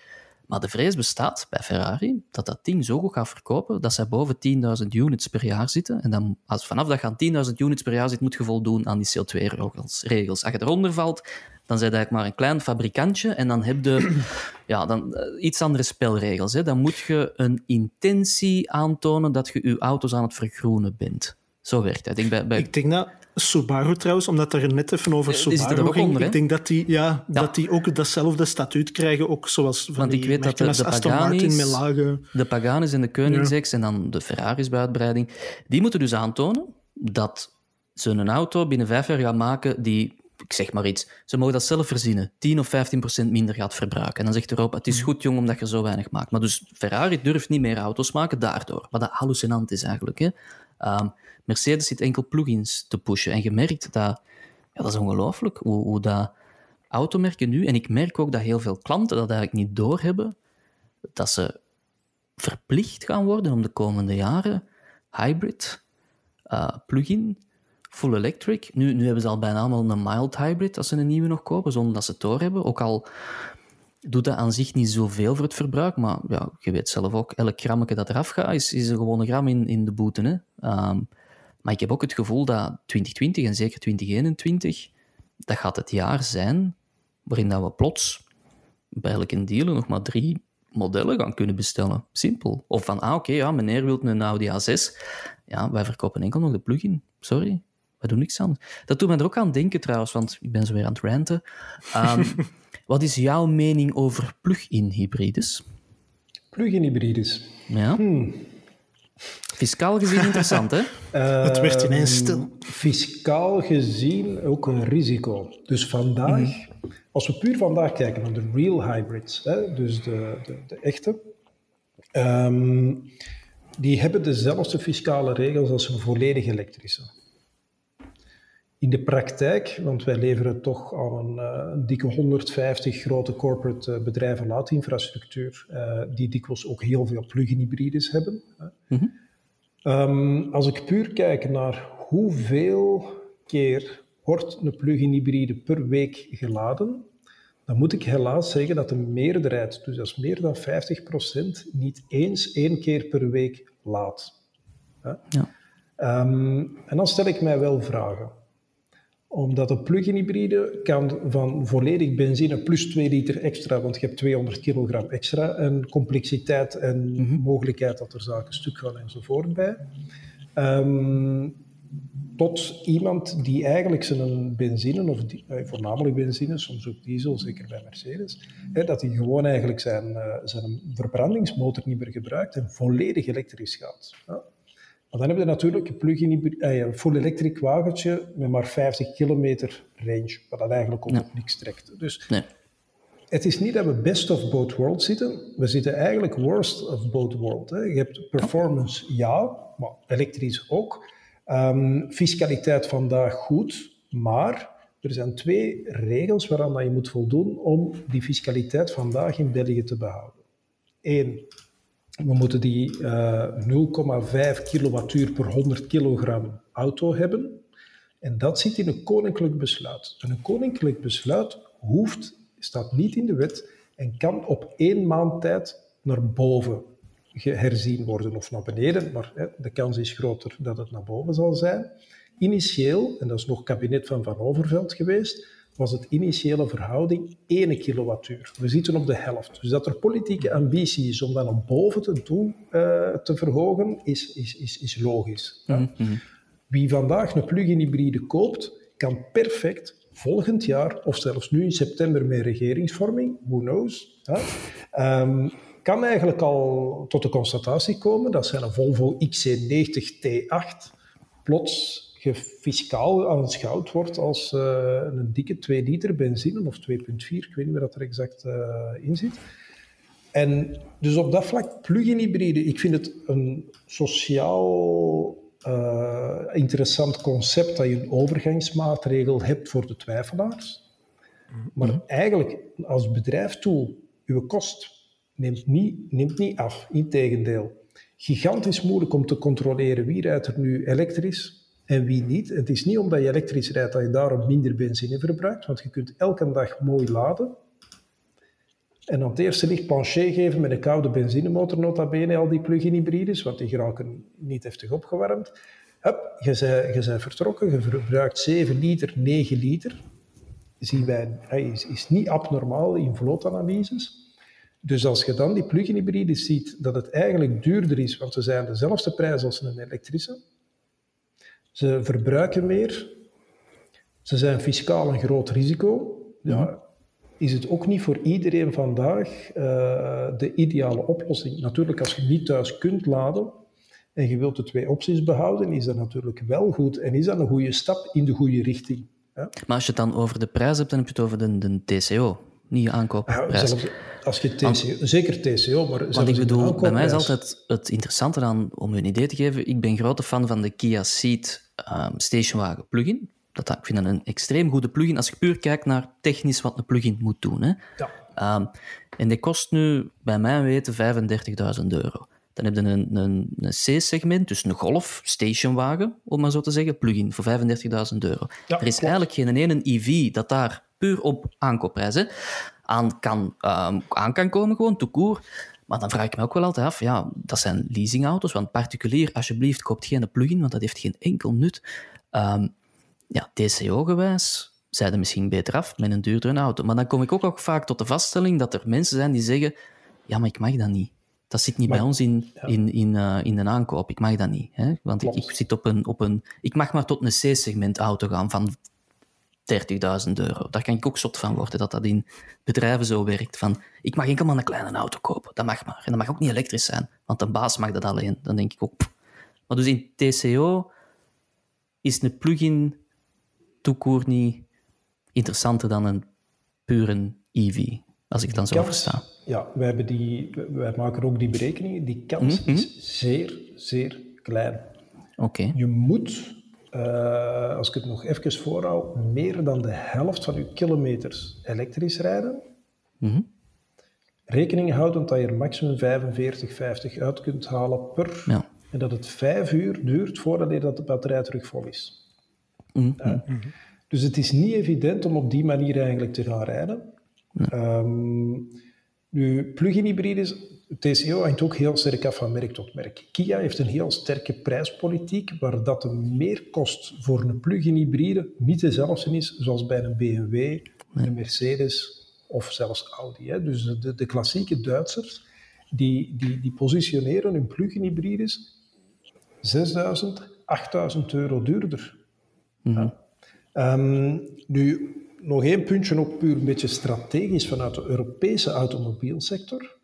Maar de vrees bestaat bij Ferrari dat dat ding zo goed gaat verkopen dat zij boven 10.000 units per jaar zitten. En dan, als vanaf dat je aan 10.000 units per jaar zit, moet je voldoen aan die CO2-regels. Als je eronder valt, dan zijn eigenlijk maar een klein fabrikantje en dan heb je ja, dan, uh, iets andere spelregels. Hè. Dan moet je een intentie aantonen dat je je auto's aan het vergroenen bent. Zo werkt het. Ik bij... Ik denk dat Subaru trouwens, omdat er net even over Subaru er ook ging, onder, ik denk dat die, ja, ja. dat die ook datzelfde statuut krijgen, ook zoals van Want die ik weet dat de, lage... De Paganis en de Koenigseggs ja. en dan de Ferraris bij uitbreiding, die moeten dus aantonen dat ze een auto binnen vijf jaar gaan maken die ik zeg maar iets, ze mogen dat zelf verzinnen, 10 of 15 procent minder gaat verbruiken. En dan zegt Europa, het is goed jong omdat je zo weinig maakt. Maar dus Ferrari durft niet meer auto's maken daardoor, wat dat hallucinant is eigenlijk. Hè? Um, Mercedes zit enkel plugins te pushen. En je merkt dat, ja, dat is ongelooflijk, hoe, hoe dat automerken nu, en ik merk ook dat heel veel klanten dat eigenlijk niet doorhebben, dat ze verplicht gaan worden om de komende jaren hybrid, uh, plug-in, full electric. Nu, nu hebben ze al bijna allemaal een mild hybrid als ze een nieuwe nog kopen, zonder dat ze het doorhebben. Ook al doet dat aan zich niet zoveel voor het verbruik, maar ja, je weet zelf ook, elk grammetje dat eraf gaat, is, is een gewone gram in, in de boete. Hè? Um, maar ik heb ook het gevoel dat 2020 en zeker 2021, dat gaat het jaar zijn waarin dat we plots bij elke dealer nog maar drie modellen gaan kunnen bestellen. Simpel. Of van, ah oké, ja, meneer wil een Audi A6. Ja, wij verkopen enkel nog de plug-in. Sorry, wij doen niks aan. Dat doet me er ook aan denken trouwens, want ik ben zo weer aan het ranten. Um, wat is jouw mening over plug-in hybrides? Plug-in hybrides? Ja. Hmm. Fiscaal gezien interessant, hè? Uh, het werd ineens stil. Fiscaal gezien ook een risico. Dus vandaag, mm -hmm. als we puur vandaag kijken naar de real hybrids, hè, dus de, de, de echte, um, die hebben dezelfde fiscale regels als een volledig elektrische. In de praktijk, want wij leveren toch aan een, uh, een dikke 150 grote corporate uh, bedrijven laadinfrastructuur, uh, die dikwijls ook heel veel plug-in hybrides hebben. Mm -hmm. um, als ik puur kijk naar hoeveel keer wordt een plug-in hybride per week geladen, dan moet ik helaas zeggen dat de meerderheid, dus dat is meer dan 50%, niet eens één keer per week laadt. Ja. Um, en dan stel ik mij wel vragen. Omdat een plug-in hybride kan van volledig benzine plus 2 liter extra, want je hebt 200 kilogram extra, en complexiteit en mogelijkheid dat er zaken stuk gaan enzovoort bij. Ehm, tot iemand die eigenlijk zijn benzine, of die, eh, voornamelijk benzine, soms ook diesel, zeker bij Mercedes, hè, dat hij gewoon eigenlijk zijn, eh, zijn verbrandingsmotor niet meer gebruikt en volledig elektrisch gaat. Ja. Maar dan heb je natuurlijk een plug-in, eh, een full electric wagentje met maar 50 kilometer range, wat dat eigenlijk ook niks trekt. Dus Nee. het is niet dat we best of both worlds zitten. We zitten eigenlijk worst of both worlds. Je hebt performance, ja, maar elektrisch ook. Ehm, fiscaliteit vandaag goed, maar er zijn twee regels waaraan je moet voldoen om die fiscaliteit vandaag in België te behouden. Eén, we moeten die eh 0,5 kilowattuur per 100 kilogram auto hebben. En dat zit in een koninklijk besluit. En een koninklijk besluit hoeft, staat niet in de wet en kan op één maand tijd naar boven herzien worden of naar beneden, maar hè, de kans is groter dat het naar boven zal zijn. Initieel, en dat is nog kabinet van Van Overveld geweest, was het initiële verhouding 1 kilowattuur. We zitten op de helft. Dus dat er politieke ambitie is om dat naar boven te doen, eh, te verhogen, is, is, is, is logisch. ja. Wie vandaag een plug-in hybride koopt, kan perfect volgend jaar, of zelfs nu in september met regeringsvorming, who knows, ja, ehm, kan eigenlijk al tot de constatatie komen dat zijn een Volvo XC90 T8 plots ge- fiscaal aanschouwd wordt als eh, een dikke 2 liter benzine of 2,4, ik weet niet meer dat er exact eh, in zit. En dus op dat vlak, plug-in hybride, ik vind het een sociaal eh, interessant concept dat je een overgangsmaatregel hebt voor de twijfelaars. Maar eigenlijk, als bedrijfstool, uw kost neemt niet, neemt niet af. Integendeel. Gigantisch moeilijk om te controleren wie rijdt er nu elektrisch en wie niet. Het is niet omdat je elektrisch rijdt dat je daarom minder benzine verbruikt, want je kunt elke dag mooi laden. En aan het eerste licht penché geven met een koude benzinemotor, nota bene, al die plug-in hybrides, want die geraken niet heftig opgewarmd. Hup, je bent, je vertrokken, je verbruikt 7 liter, 9 liter. Zien wij, is, is niet abnormaal in vlootanalyses. Dus als je dan die plug-in hybrides ziet, dat het eigenlijk duurder is, want ze zijn dezelfde prijs als een elektrische. Ze verbruiken meer. Ze zijn fiscaal een groot risico. Ja, is het ook niet voor iedereen vandaag eh, de ideale oplossing. Natuurlijk, als je niet thuis kunt laden en je wilt de twee opties behouden, is dat natuurlijk wel goed en is dat een goede stap in de goede richting. Maar als je het dan over de prijs hebt, dan heb je het over de, de TCO, niet je Ja, aankoopprijs. zelfs als je TCO, zeker TCO, maar zelfs Want ik bedoel, bij mij is altijd het interessante dan, om u een idee te geven, ik ben grote fan van de Kia Ceed ehm, stationwagen plugin. Dat, ik vind dat een extreem goede plugin als je puur kijkt naar technisch wat een plugin moet doen. Hè. Ja. Ehm, en die kost nu, bij mijn weten, 35.000 euro. Dan heb je een, een, een C-segment, dus een golf, stationwagen, om maar zo te zeggen, plugin voor 35.000 euro. Ja, er is klopt. eigenlijk geen ene EV dat daar puur op aankoopprijs hè, aan, kan, ehm, aan kan komen, gewoon court. Maar dan vraag ik me ook wel altijd af, ja, dat zijn leasingauto's, want particulier, alsjeblieft, koopt geen plugin, want dat heeft geen enkel nut. Ehm, ja, TCO-gewijs zijn er misschien beter af met een duurdere auto. Maar dan kom ik ook, ook vaak tot de vaststelling dat er mensen zijn die zeggen ja, maar ik mag dat niet. Dat zit niet bij ons in, in, in, eh, in de aankoop. Ik mag dat niet. Hè? Want ik, ik zit op een, op een... Ik mag maar tot een C-segment auto gaan van 30.000 euro. Daar kan ik ook zot van worden, dat dat in bedrijven zo werkt. Van, ik mag enkel maar een kleine auto kopen. Dat mag maar. En dat mag ook niet elektrisch zijn, want een baas mag dat alleen. Dan denk ik ook... pff. Maar dus in TCO is een plug-in toekoer niet interessanter dan een pure EV, als ik het dan zo kans- versta. Ja, wij, hebben die, wij maken ook die berekeningen. Die kans Mhm. is zeer, zeer klein. Oké. Je moet, eh, als ik het nog even voorhoud, meer dan de helft van je kilometers elektrisch rijden. Mhm. Rekening houdend dat je er maximum 45, 50 uit kunt halen per. Ja. En dat het vijf uur duurt voordat je dat de batterij terug vol is. Mhm. Ja. Dus het is niet evident om op die manier eigenlijk te gaan rijden. Ehm, nu, plug-in hybrides, TCO hangt ook heel sterk af van merk tot merk. Kia heeft een heel sterke prijspolitiek, waar dat de meerkost voor een plug-in hybride niet dezelfde is zoals bij een BMW, een Mercedes of zelfs Audi. Hè. Dus de, de klassieke Duitsers, die, die, die positioneren hun plug-in hybrides 6000, 8000 euro duurder. ja. um, nu, nog één puntje ook puur een beetje strategisch vanuit de Europese automobielsector.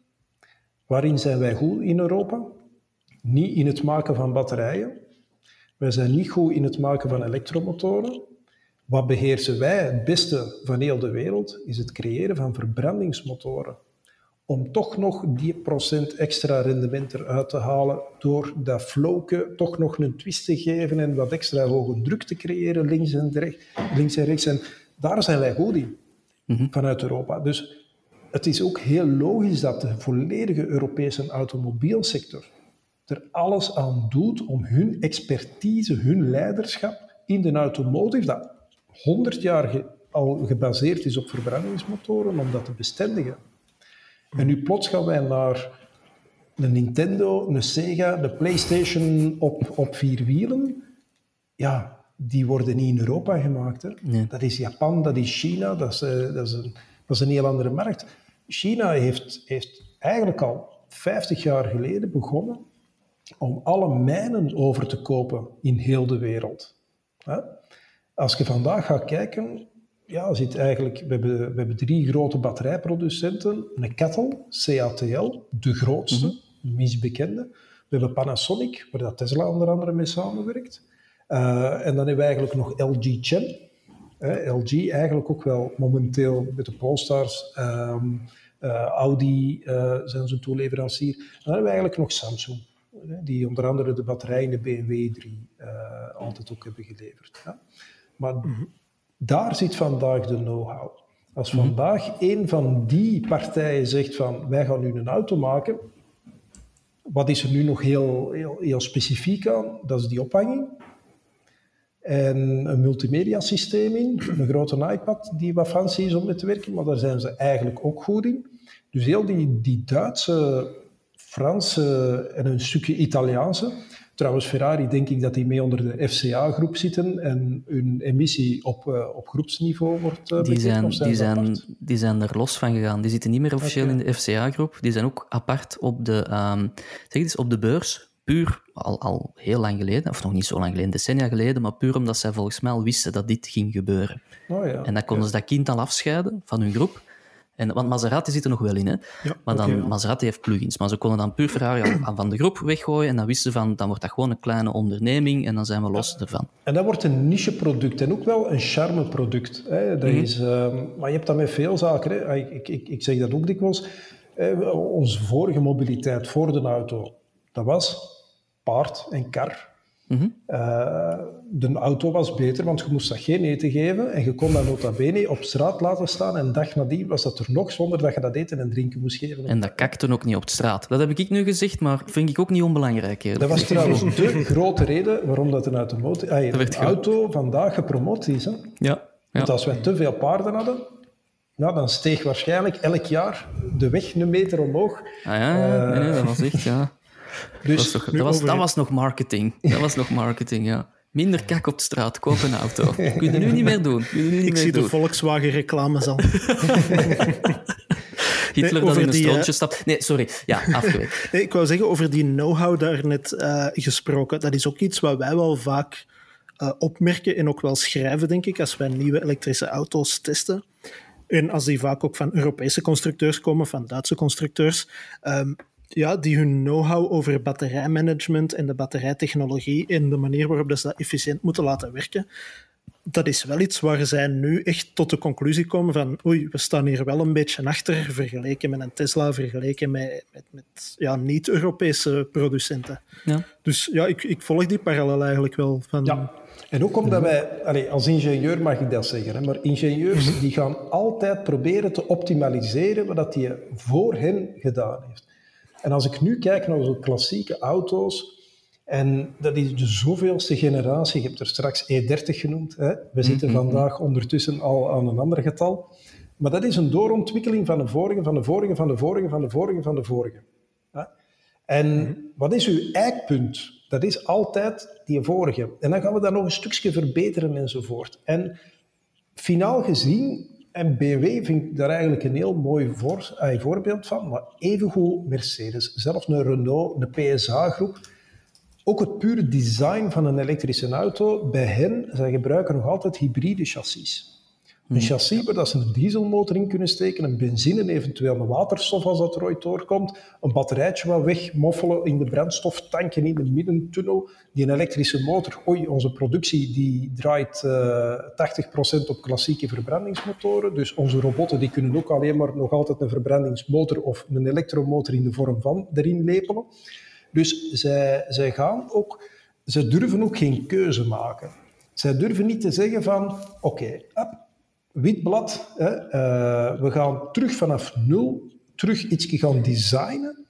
Waarin zijn wij goed in Europa? Niet in het maken van batterijen. Wij zijn niet goed in het maken van elektromotoren. Wat beheersen wij het beste van heel de wereld, is het creëren van verbrandingsmotoren. Om toch nog die procent extra rendement eruit te halen door dat floken toch nog een twist te geven en wat extra hoge druk te creëren links en, rechts, links en rechts. En daar zijn wij goed in, mhm. vanuit Europa. Dus het is ook heel logisch dat de volledige Europese automobielsector er alles aan doet om hun expertise, hun leiderschap in de automotive, dat 100 jaar al gebaseerd is op verbrandingsmotoren, om dat te bestendigen. En nu plots gaan wij naar een Nintendo, een Sega, de PlayStation op, op vier wielen. Ja, die worden niet in Europa gemaakt. Hè. Dat is Japan, dat is China, dat is, eh, dat is, een, dat is een heel andere markt. China heeft, heeft eigenlijk al 50 jaar geleden begonnen om alle mijnen over te kopen in heel de wereld. Als je vandaag gaat kijken, ja, zit eigenlijk, we, hebben, we hebben drie grote batterijproducenten. Een Kettle, CATL, de grootste, mm -hmm. misbekende. We hebben Panasonic, waar dat Tesla onder andere mee samenwerkt. Uh, en dan hebben we eigenlijk nog LG Chem. LG eigenlijk ook wel momenteel met de Polestars, um, uh, Audi uh, zijn zijn toeleverancier. En dan hebben we eigenlijk nog Samsung, die onder andere de batterijen in de BMW 3 altijd ook hebben geleverd. Ja. Maar mm -hmm. daar zit vandaag de know-how. Als mhm. vandaag een van die partijen zegt van wij gaan nu een auto maken, wat is er nu nog heel, heel, heel specifiek aan? Dat is die ophanging en een multimedia systeem in, een grote iPad die wat fancy is om mee te werken, maar daar zijn ze eigenlijk ook goed in. Dus heel die, die Duitse, Franse en een stukje Italiaanse. Trouwens, Ferrari denk ik dat die mee onder de FCA-groep zitten en hun emissie op, uh, op groepsniveau wordt uh, die zijn, zijn, die, zijn, die zijn er los van gegaan. Die zitten niet meer officieel okay. in de FCA-groep. Die zijn ook apart op de, um, zeg eens, op de beurs puur al, al heel lang geleden, of nog niet zo lang geleden, decennia geleden, maar puur omdat zij volgens mij al wisten dat dit ging gebeuren. Oh ja, en dan konden ze dat kind al afscheiden van hun groep. En, want Maserati zit er nog wel in, hè? Ja, maar dan, okay, Maserati heeft plugins. Maar ze konden dan puur Ferrari al van de groep weggooien en dan wisten ze van, dan wordt dat gewoon een kleine onderneming en dan zijn we los ervan. En dat wordt een niche-product en ook wel een charme-product. Hè? Dat mm -hmm. is, uh, maar je hebt dat met veel zaken. Hè? Ik, ik, ik zeg dat ook dikwijls. Eh, onze vorige mobiliteit voor de auto, dat was paard en kar. Mm -hmm. uh, de auto was beter, want je moest dat geen eten geven en je kon dat nota bene op straat laten staan en dag nadien was dat er nog zonder dat je dat eten en drinken moest geven. En dat kakte ook niet op de straat. Dat heb ik nu gezegd, maar vind ik ook niet onbelangrijk. Eerlijk. Dat was trouwens de grote reden waarom dat een, automotie, ah, een auto vandaag gepromoot is. Hè? Ja, ja. Want als wij te veel paarden hadden, nou, dan steeg waarschijnlijk elk jaar de weg een meter omhoog. Ah ja, uh, nee, dat was echt, ja. Dus, dat, was, dat, was, dat was nog marketing. Dat was nog marketing, ja. Minder kak op de straat, koop een auto. Kun je nu niet meer doen. Nu niet ik meer zie doen. de Volkswagen-reclames al. Hitler nee, dat in een strootje stapt. Nee, sorry. Ja, afgewerkt. Nee, ik wou zeggen, over die know-how daar net uh, gesproken. Dat is ook iets wat wij wel vaak uh, opmerken en ook wel schrijven, denk ik, als wij nieuwe elektrische auto's testen. En als die vaak ook van Europese constructeurs komen, van Duitse constructeurs. Um, ja, die hun know-how over batterijmanagement en de batterijtechnologie en de manier waarop ze dat efficiënt moeten laten werken, dat is wel iets waar zij nu echt tot de conclusie komen van oei, we staan hier wel een beetje achter vergeleken met een Tesla, vergeleken met, met, met ja, niet-Europese producenten. Ja. Dus ja, ik, ik volg die parallel eigenlijk wel. Van, ja. En ook omdat wij, allez, als ingenieur mag ik dat zeggen, hè, maar ingenieurs mhm. die gaan altijd proberen te optimaliseren wat hij voor hen gedaan heeft. En als ik nu kijk naar de klassieke auto's, en dat is de zoveelste generatie, je hebt er straks E30 genoemd, hè? we zitten mm-hmm. vandaag ondertussen al aan een ander getal, maar dat is een doorontwikkeling van de vorige, van de vorige, van de vorige, van de vorige, van de vorige. En mhm. wat is uw eikpunt? Dat is altijd die vorige. En dan gaan we dat nog een stukje verbeteren enzovoort. En finaal gezien, en BMW vind ik daar eigenlijk een heel mooi eh, voorbeeld van, maar evengoed Mercedes, zelfs een Renault, een PSA-groep, ook het pure design van een elektrische auto, bij hen, zij gebruiken nog altijd hybride chassis. Een chassis waar dat ze een dieselmotor in kunnen steken, een benzine, eventueel een waterstof als dat er ooit doorkomt, een batterijtje wat wegmoffelen in de brandstoftanken in de middentunnel, die een elektrische motor. Oei, onze productie die draait uh, eh, 80% op klassieke verbrandingsmotoren, dus onze robotten die kunnen ook alleen maar nog altijd een verbrandingsmotor of een elektromotor in de vorm van erin lepelen. Dus zij, zij gaan ook, ze durven ook geen keuze maken. Zij durven niet te zeggen van, oké, wit blad, hè, uh, we gaan terug vanaf nul, terug iets gaan designen.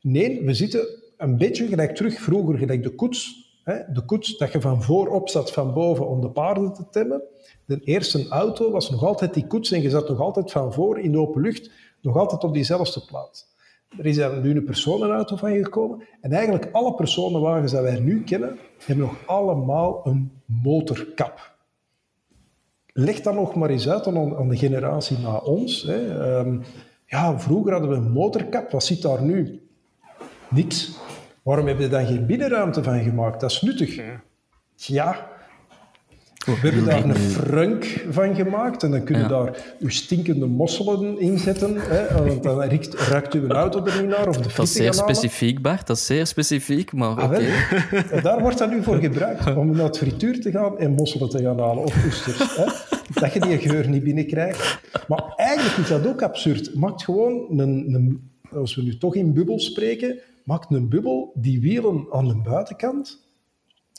Nee, we zitten een beetje gelijk terug vroeger, gelijk de koets. Hè, de koets dat je van voorop zat, van boven om de paarden te temmen. De eerste auto was nog altijd die koets en je zat nog altijd van voor in de open lucht, nog altijd op diezelfde plaats. Er is nu een personenauto van gekomen. En eigenlijk alle personenwagens die wij nu kennen, hebben nog allemaal een motorkap. Leg dat nog maar eens uit aan, aan de generatie na ons. Hè. Ehm, ja, vroeger hadden we een motorkap. Wat zit daar nu? Niks. Waarom heb je daar geen binnenruimte van gemaakt? Dat is nuttig. Ja, we hebben daar een frunk van gemaakt en dan kun je daar uw stinkende mosselen in zetten. Hè, want dan ruikt, ruikt uw auto er niet naar. Of de dat is zeer specifiek, Bart. Dat is zeer specifiek, maar ah, oké. Daar wordt dat nu voor gebruikt, om naar het frituur te gaan en mosselen te gaan halen, of oesters. Hè, dat je die geur niet binnenkrijgt. Maar eigenlijk is dat ook absurd. Maak gewoon een, een als we nu toch in bubbel spreken, maak een bubbel die wielen aan de buitenkant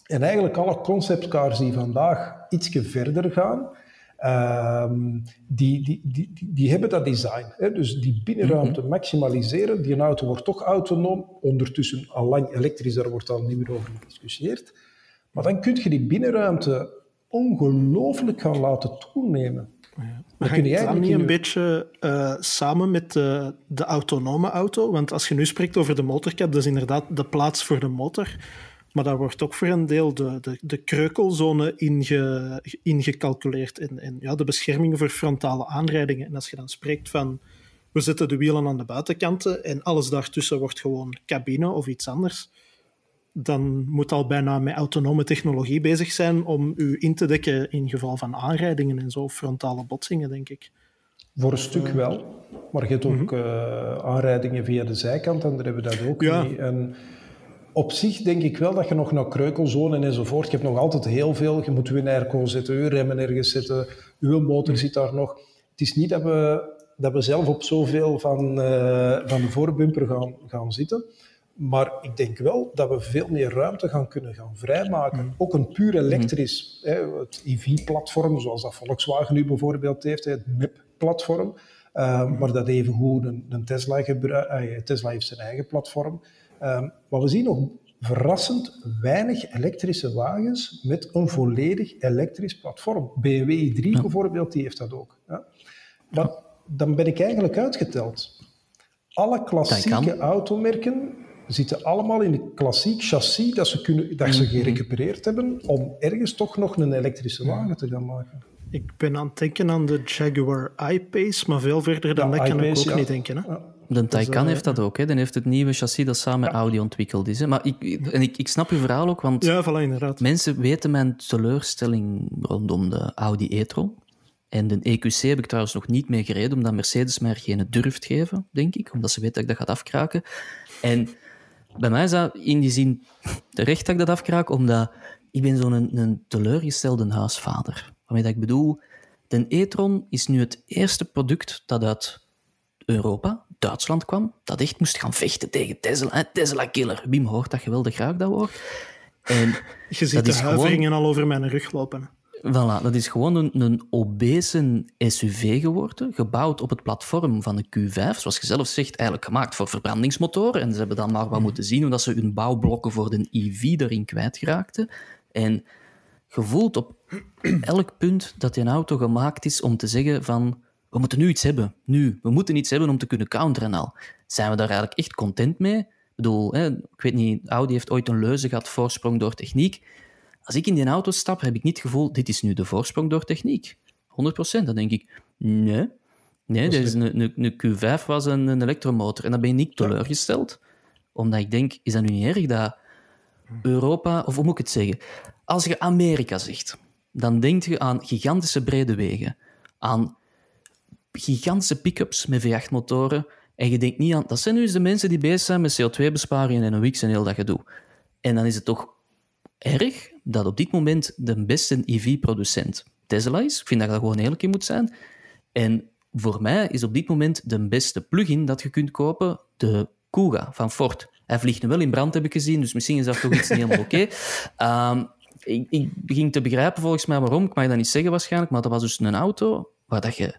en eigenlijk alle conceptcars die vandaag ietsje verder gaan, ehm, die, die, die, die, hebben dat design. Hè? Dus die binnenruimte mhm. maximaliseren. Die auto wordt toch autonoom, ondertussen al lang elektrisch, daar wordt al niet meer over gediscussieerd. Maar dan kun je die binnenruimte ongelooflijk gaan laten toenemen. Ja. Maar kun je eigenlijk niet een beetje uh, samen met de, de autonome auto? Want als je nu spreekt over de motorcap, dat is inderdaad de plaats voor de motor. Maar daar wordt ook voor een deel de, de, de kreukelzone inge, ingecalculeerd. En, en ja, de bescherming voor frontale aanrijdingen. En als je dan spreekt van we zetten de wielen aan de buitenkanten en alles daartussen wordt gewoon cabine of iets anders, dan moet al bijna met autonome technologie bezig zijn om u in te dekken in geval van aanrijdingen en zo, frontale botsingen, denk ik. Voor een stuk wel, maar je hebt ook mhm. eh, aanrijdingen via de zijkant en daar hebben we dat ook ja. niet. En op zich denk ik wel dat je nog naar kreukelzone enzovoort, je hebt nog altijd heel veel, je moet een airco zetten, je remmen ergens zetten, uw motor zit daar nog. Het is niet dat we, dat we zelf op zoveel van, uh, van de voorbumper gaan, gaan zitten. Maar ik denk wel dat we veel meer ruimte gaan kunnen gaan vrijmaken. Mm. Ook een puur elektrisch, mm. hè, het EV-platform, zoals dat Volkswagen nu bijvoorbeeld heeft, het MEP-platform. Uh, mm. Maar dat evengoed een, een Tesla gebruikt. Uh, Tesla heeft zijn eigen platform. Um, maar we zien nog verrassend weinig elektrische wagens met een volledig elektrisch platform. BMW i3 bijvoorbeeld, die heeft dat ook. Ja. Maar dan ben ik eigenlijk uitgeteld. Alle klassieke automerken zitten allemaal in een klassiek chassis dat ze, kunnen, dat ze mhm. gerecupereerd hebben om ergens toch nog een elektrische wagen te gaan maken. Ik ben aan het denken aan de Jaguar I-Pace, maar veel verder dan dat kan ik ook niet denken. Hè? De Taycan heeft dat ook. Hè. Die heeft het nieuwe chassis dat samen met Audi ontwikkeld is. Hè. Maar ik, en ik, ik snap je verhaal ook, want ja, voilà, inderdaad. mensen weten mijn teleurstelling rondom de Audi e-tron. En de EQC heb ik trouwens nog niet mee gereden, omdat Mercedes mij er geen durft geven, denk ik. Omdat ze weten dat ik dat gaat afkraken. En bij mij is dat in die zin terecht dat ik dat afkraak, omdat ik ben zo'n een, een teleurgestelde huisvader. Waarmee dat ik bedoel, de e-tron is nu het eerste product dat uit Europa, Duitsland kwam, dat echt moest gaan vechten tegen Tesla. Tesla-killer. Wim hoort dat geweldig graag, dat woord. En Je ziet de huiveringen al over mijn rug lopen. Voilà, dat is gewoon een, een obese SUV geworden, gebouwd op het platform van de Q5, zoals je zelf zegt, eigenlijk gemaakt voor verbrandingsmotoren. En ze hebben dan maar wat mhm. moeten zien hoe dat ze hun bouwblokken voor de EV erin kwijtraakten. En gevoeld op elk punt dat een auto gemaakt is om te zeggen van we moeten nu iets hebben. Nu. We moeten iets hebben om te kunnen counteren al. Zijn we daar eigenlijk echt content mee? bedoel, hè, ik weet niet, Audi heeft ooit een leuze gehad, voorsprong door techniek. Als ik in die auto stap, heb ik niet het gevoel, dit is nu de voorsprong door techniek. 100%. Dan denk ik, nee. Nee, een, een, een Q5 was een, een elektromotor. En dan ben je niet teleurgesteld. Omdat ik denk, is dat nu niet erg dat Europa, of hoe moet ik het zeggen? Als je Amerika zegt, dan denk je aan gigantische brede wegen. Aan gigantische pick-ups met V8-motoren. En je denkt niet aan... Dat zijn nu eens de mensen die bezig zijn met CO2-besparingen en een Wix en heel dat gedoe. En dan is het toch erg dat op dit moment de beste EV-producent Tesla is. Ik vind dat dat gewoon eerlijk in moet zijn. En voor mij is op dit moment de beste plugin dat je kunt kopen de Kuga van Ford. Hij vliegt nu wel in brand, heb ik gezien, dus misschien is dat toch iets niet helemaal oké. Ehm, ik, ik begin te begrijpen volgens mij waarom. Ik mag dat niet zeggen waarschijnlijk, maar dat was dus een auto waar dat je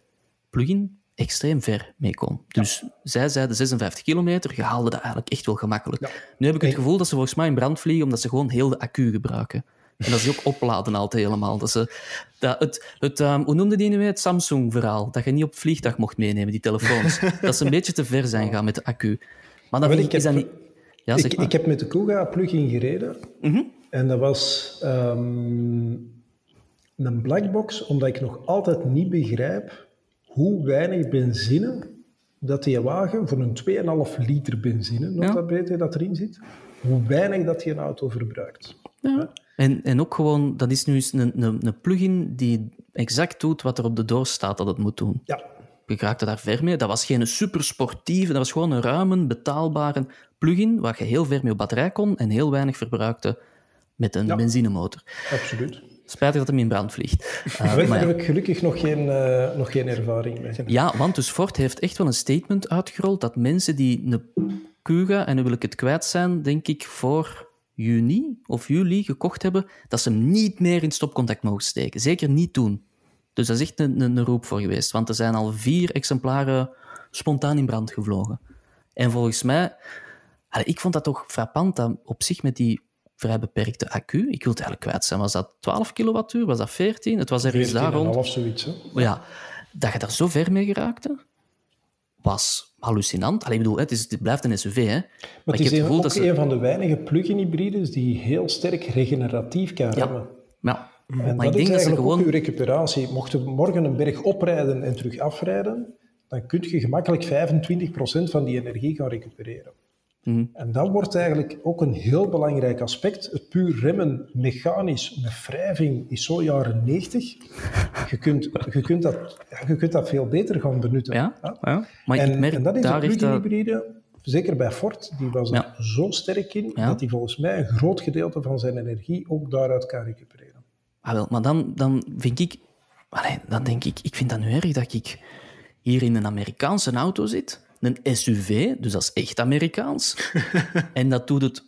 plug-in extreem ver mee kon. Dus zij zeiden 56 kilometer, je haalde dat eigenlijk echt wel gemakkelijk. Nu heb ik het gevoel dat ze volgens mij in brand vliegen omdat ze gewoon heel de accu gebruiken. En dat is ook opladen altijd helemaal. Dat ze, dat het, het, um, hoe noemde die nu weer? Het Samsung-verhaal. Dat je niet op vliegtuig mocht meenemen, die telefoons. dat ze een beetje te ver zijn gaan met de accu. Maar dan ik, is dat niet... Ja, ik, ik, heb met de Kuga plug-in gereden. Mhm. En dat was um, een blackbox, omdat ik nog altijd niet begrijp hoe weinig benzine dat die wagen voor een 2,5 liter benzine, nog dat erin zit, hoe weinig dat die een auto verbruikt. Ja. En, en ook gewoon, dat is nu eens een, een, een plugin die exact doet wat er op de doos staat dat het moet doen. Ja. Ik raakte daar ver mee. Dat was geen supersportieve, dat was gewoon een ruime, betaalbare plugin waar je heel ver mee op batterij kon en heel weinig verbruikte met een benzinemotor. Absoluut. Spijtig dat hem in brand vliegt. Uh, maar daar heb ik gelukkig nog geen, uh, nog geen ervaring mee. Ja, want dus Ford heeft echt wel een statement uitgerold dat mensen die een Kuga, en nu wil ik het kwijt zijn, denk ik, voor juni of juli gekocht hebben, dat ze hem niet meer in stopcontact mogen steken. Zeker niet doen. Dus dat is echt een, een, een roep voor geweest, want er zijn al vier exemplaren spontaan in brand gevlogen. En volgens mij, ik vond dat toch frappant dat op zich met die vrij beperkte accu, ik wil het eigenlijk kwijt zijn, was dat 12 kilowattuur, was dat 14? Het was ergens daar rond. half zoiets, hè? Ja, dat je daar zo ver mee geraakte, was hallucinant. Allee, ik bedoel, het, is, het blijft een SUV, hè. Maar, maar het is ook dat ze... een van de weinige plug-in hybrides die heel sterk regeneratief kan remmen. Ja. En maar dat ik denk is dat ze gewoon... uw recuperatie. Mochten we morgen een berg oprijden en terug afrijden, dan kun je gemakkelijk 25% van die energie gaan recupereren. Mhm. En dat wordt eigenlijk ook een heel belangrijk aspect. Het puur remmen mechanisch met wrijving is zo jaren 90. Je kunt, je kunt, dat, je kunt dat veel beter gaan benutten. Ja, ja. maar en, ik merk en dat is daar een plug-in hybride, zeker bij Ford, die was er zo sterk in, dat hij volgens mij een groot gedeelte van zijn energie ook daaruit kan recupereren. Ah, wel, maar dan, dan vind ik... Allee, dan denk ik, ik vind dat nu erg dat ik hier in een Amerikaanse auto zit een SUV, dus dat is echt Amerikaans. en dat doet het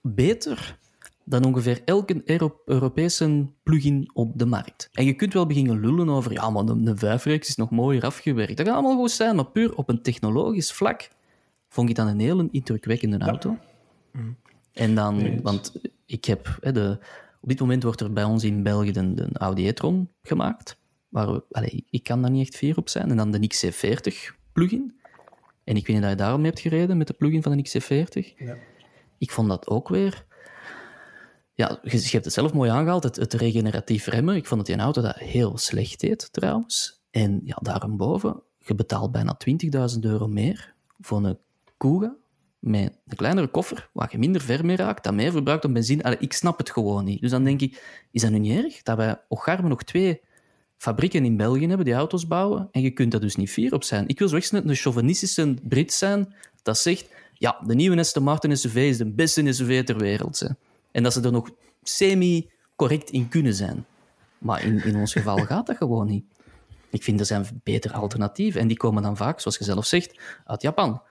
beter dan ongeveer elke Europese plugin op de markt. En je kunt wel beginnen lullen over, ja, maar de, de is nog mooier afgewerkt. Dat kan allemaal goed zijn, maar puur op een technologisch vlak vond ik dat een heel indrukwekkende auto. En dan, want ik heb, hè, de, op dit moment wordt er bij ons in België de, de Audi e-tron gemaakt. Waar we, allez, ik kan daar niet echt fier op zijn. En dan de XC40 plugin. En ik weet niet dat je daarom hebt gereden met de plugin van de XC40. Ja. Ik vond dat ook weer... Ja, je, je hebt het zelf mooi aangehaald, het, het regeneratief remmen. Ik vond dat die auto dat heel slecht deed, trouwens. En ja, daarboven, je betaalt bijna 20.000 euro meer voor een Kuga met een kleinere koffer, waar je minder ver mee raakt, dat meer verbruikt om benzine. Allee, ik snap het gewoon niet. Dus dan denk ik, is dat nu niet erg dat wij Ocharme nog twee fabrieken in België hebben die auto's bouwen en je kunt daar dus niet fier op zijn. Ik wil zo echt een chauvinistische Brit zijn dat zegt, ja, de nieuwe Aston Martin SUV is de beste SUV ter wereld. Hè. En dat ze er nog semi-correct in kunnen zijn. Maar in, in ons geval gaat dat gewoon niet. Ik vind er zijn betere alternatieven. En die komen dan vaak, zoals je zelf zegt, uit Japan,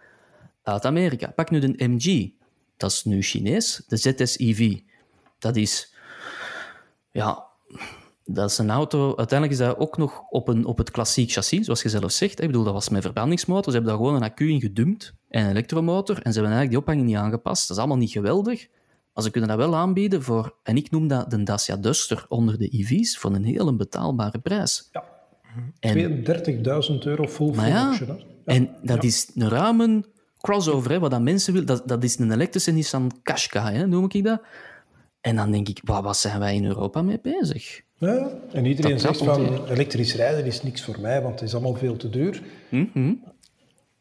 uit Amerika. Pak nu de MG. Dat is nu Chinees. De ZS-EV. Dat is... Ja, dat is een auto, uiteindelijk is dat ook nog op, een, op het klassiek chassis, zoals je zelf zegt. Ik bedoel, dat was met verbrandingsmotor. Ze hebben daar gewoon een accu in gedumpt en een elektromotor. En ze hebben eigenlijk die ophanging niet aangepast. Dat is allemaal niet geweldig. Maar ze kunnen dat wel aanbieden voor, en ik noem dat de Dacia Duster onder de EV's, voor een heel betaalbare prijs. Ja. 32.000 euro full maar ja, ja. En dat is een ruime crossover, hè, wat dat mensen willen. Dat, dat is een elektrische Nissan Qashqai, hè, noem ik dat. En dan denk ik, wat, wat zijn wij in Europa mee bezig? Ja, en iedereen Dat zegt van elektrisch rijden is niks voor mij, want het is allemaal veel te duur. Mhm.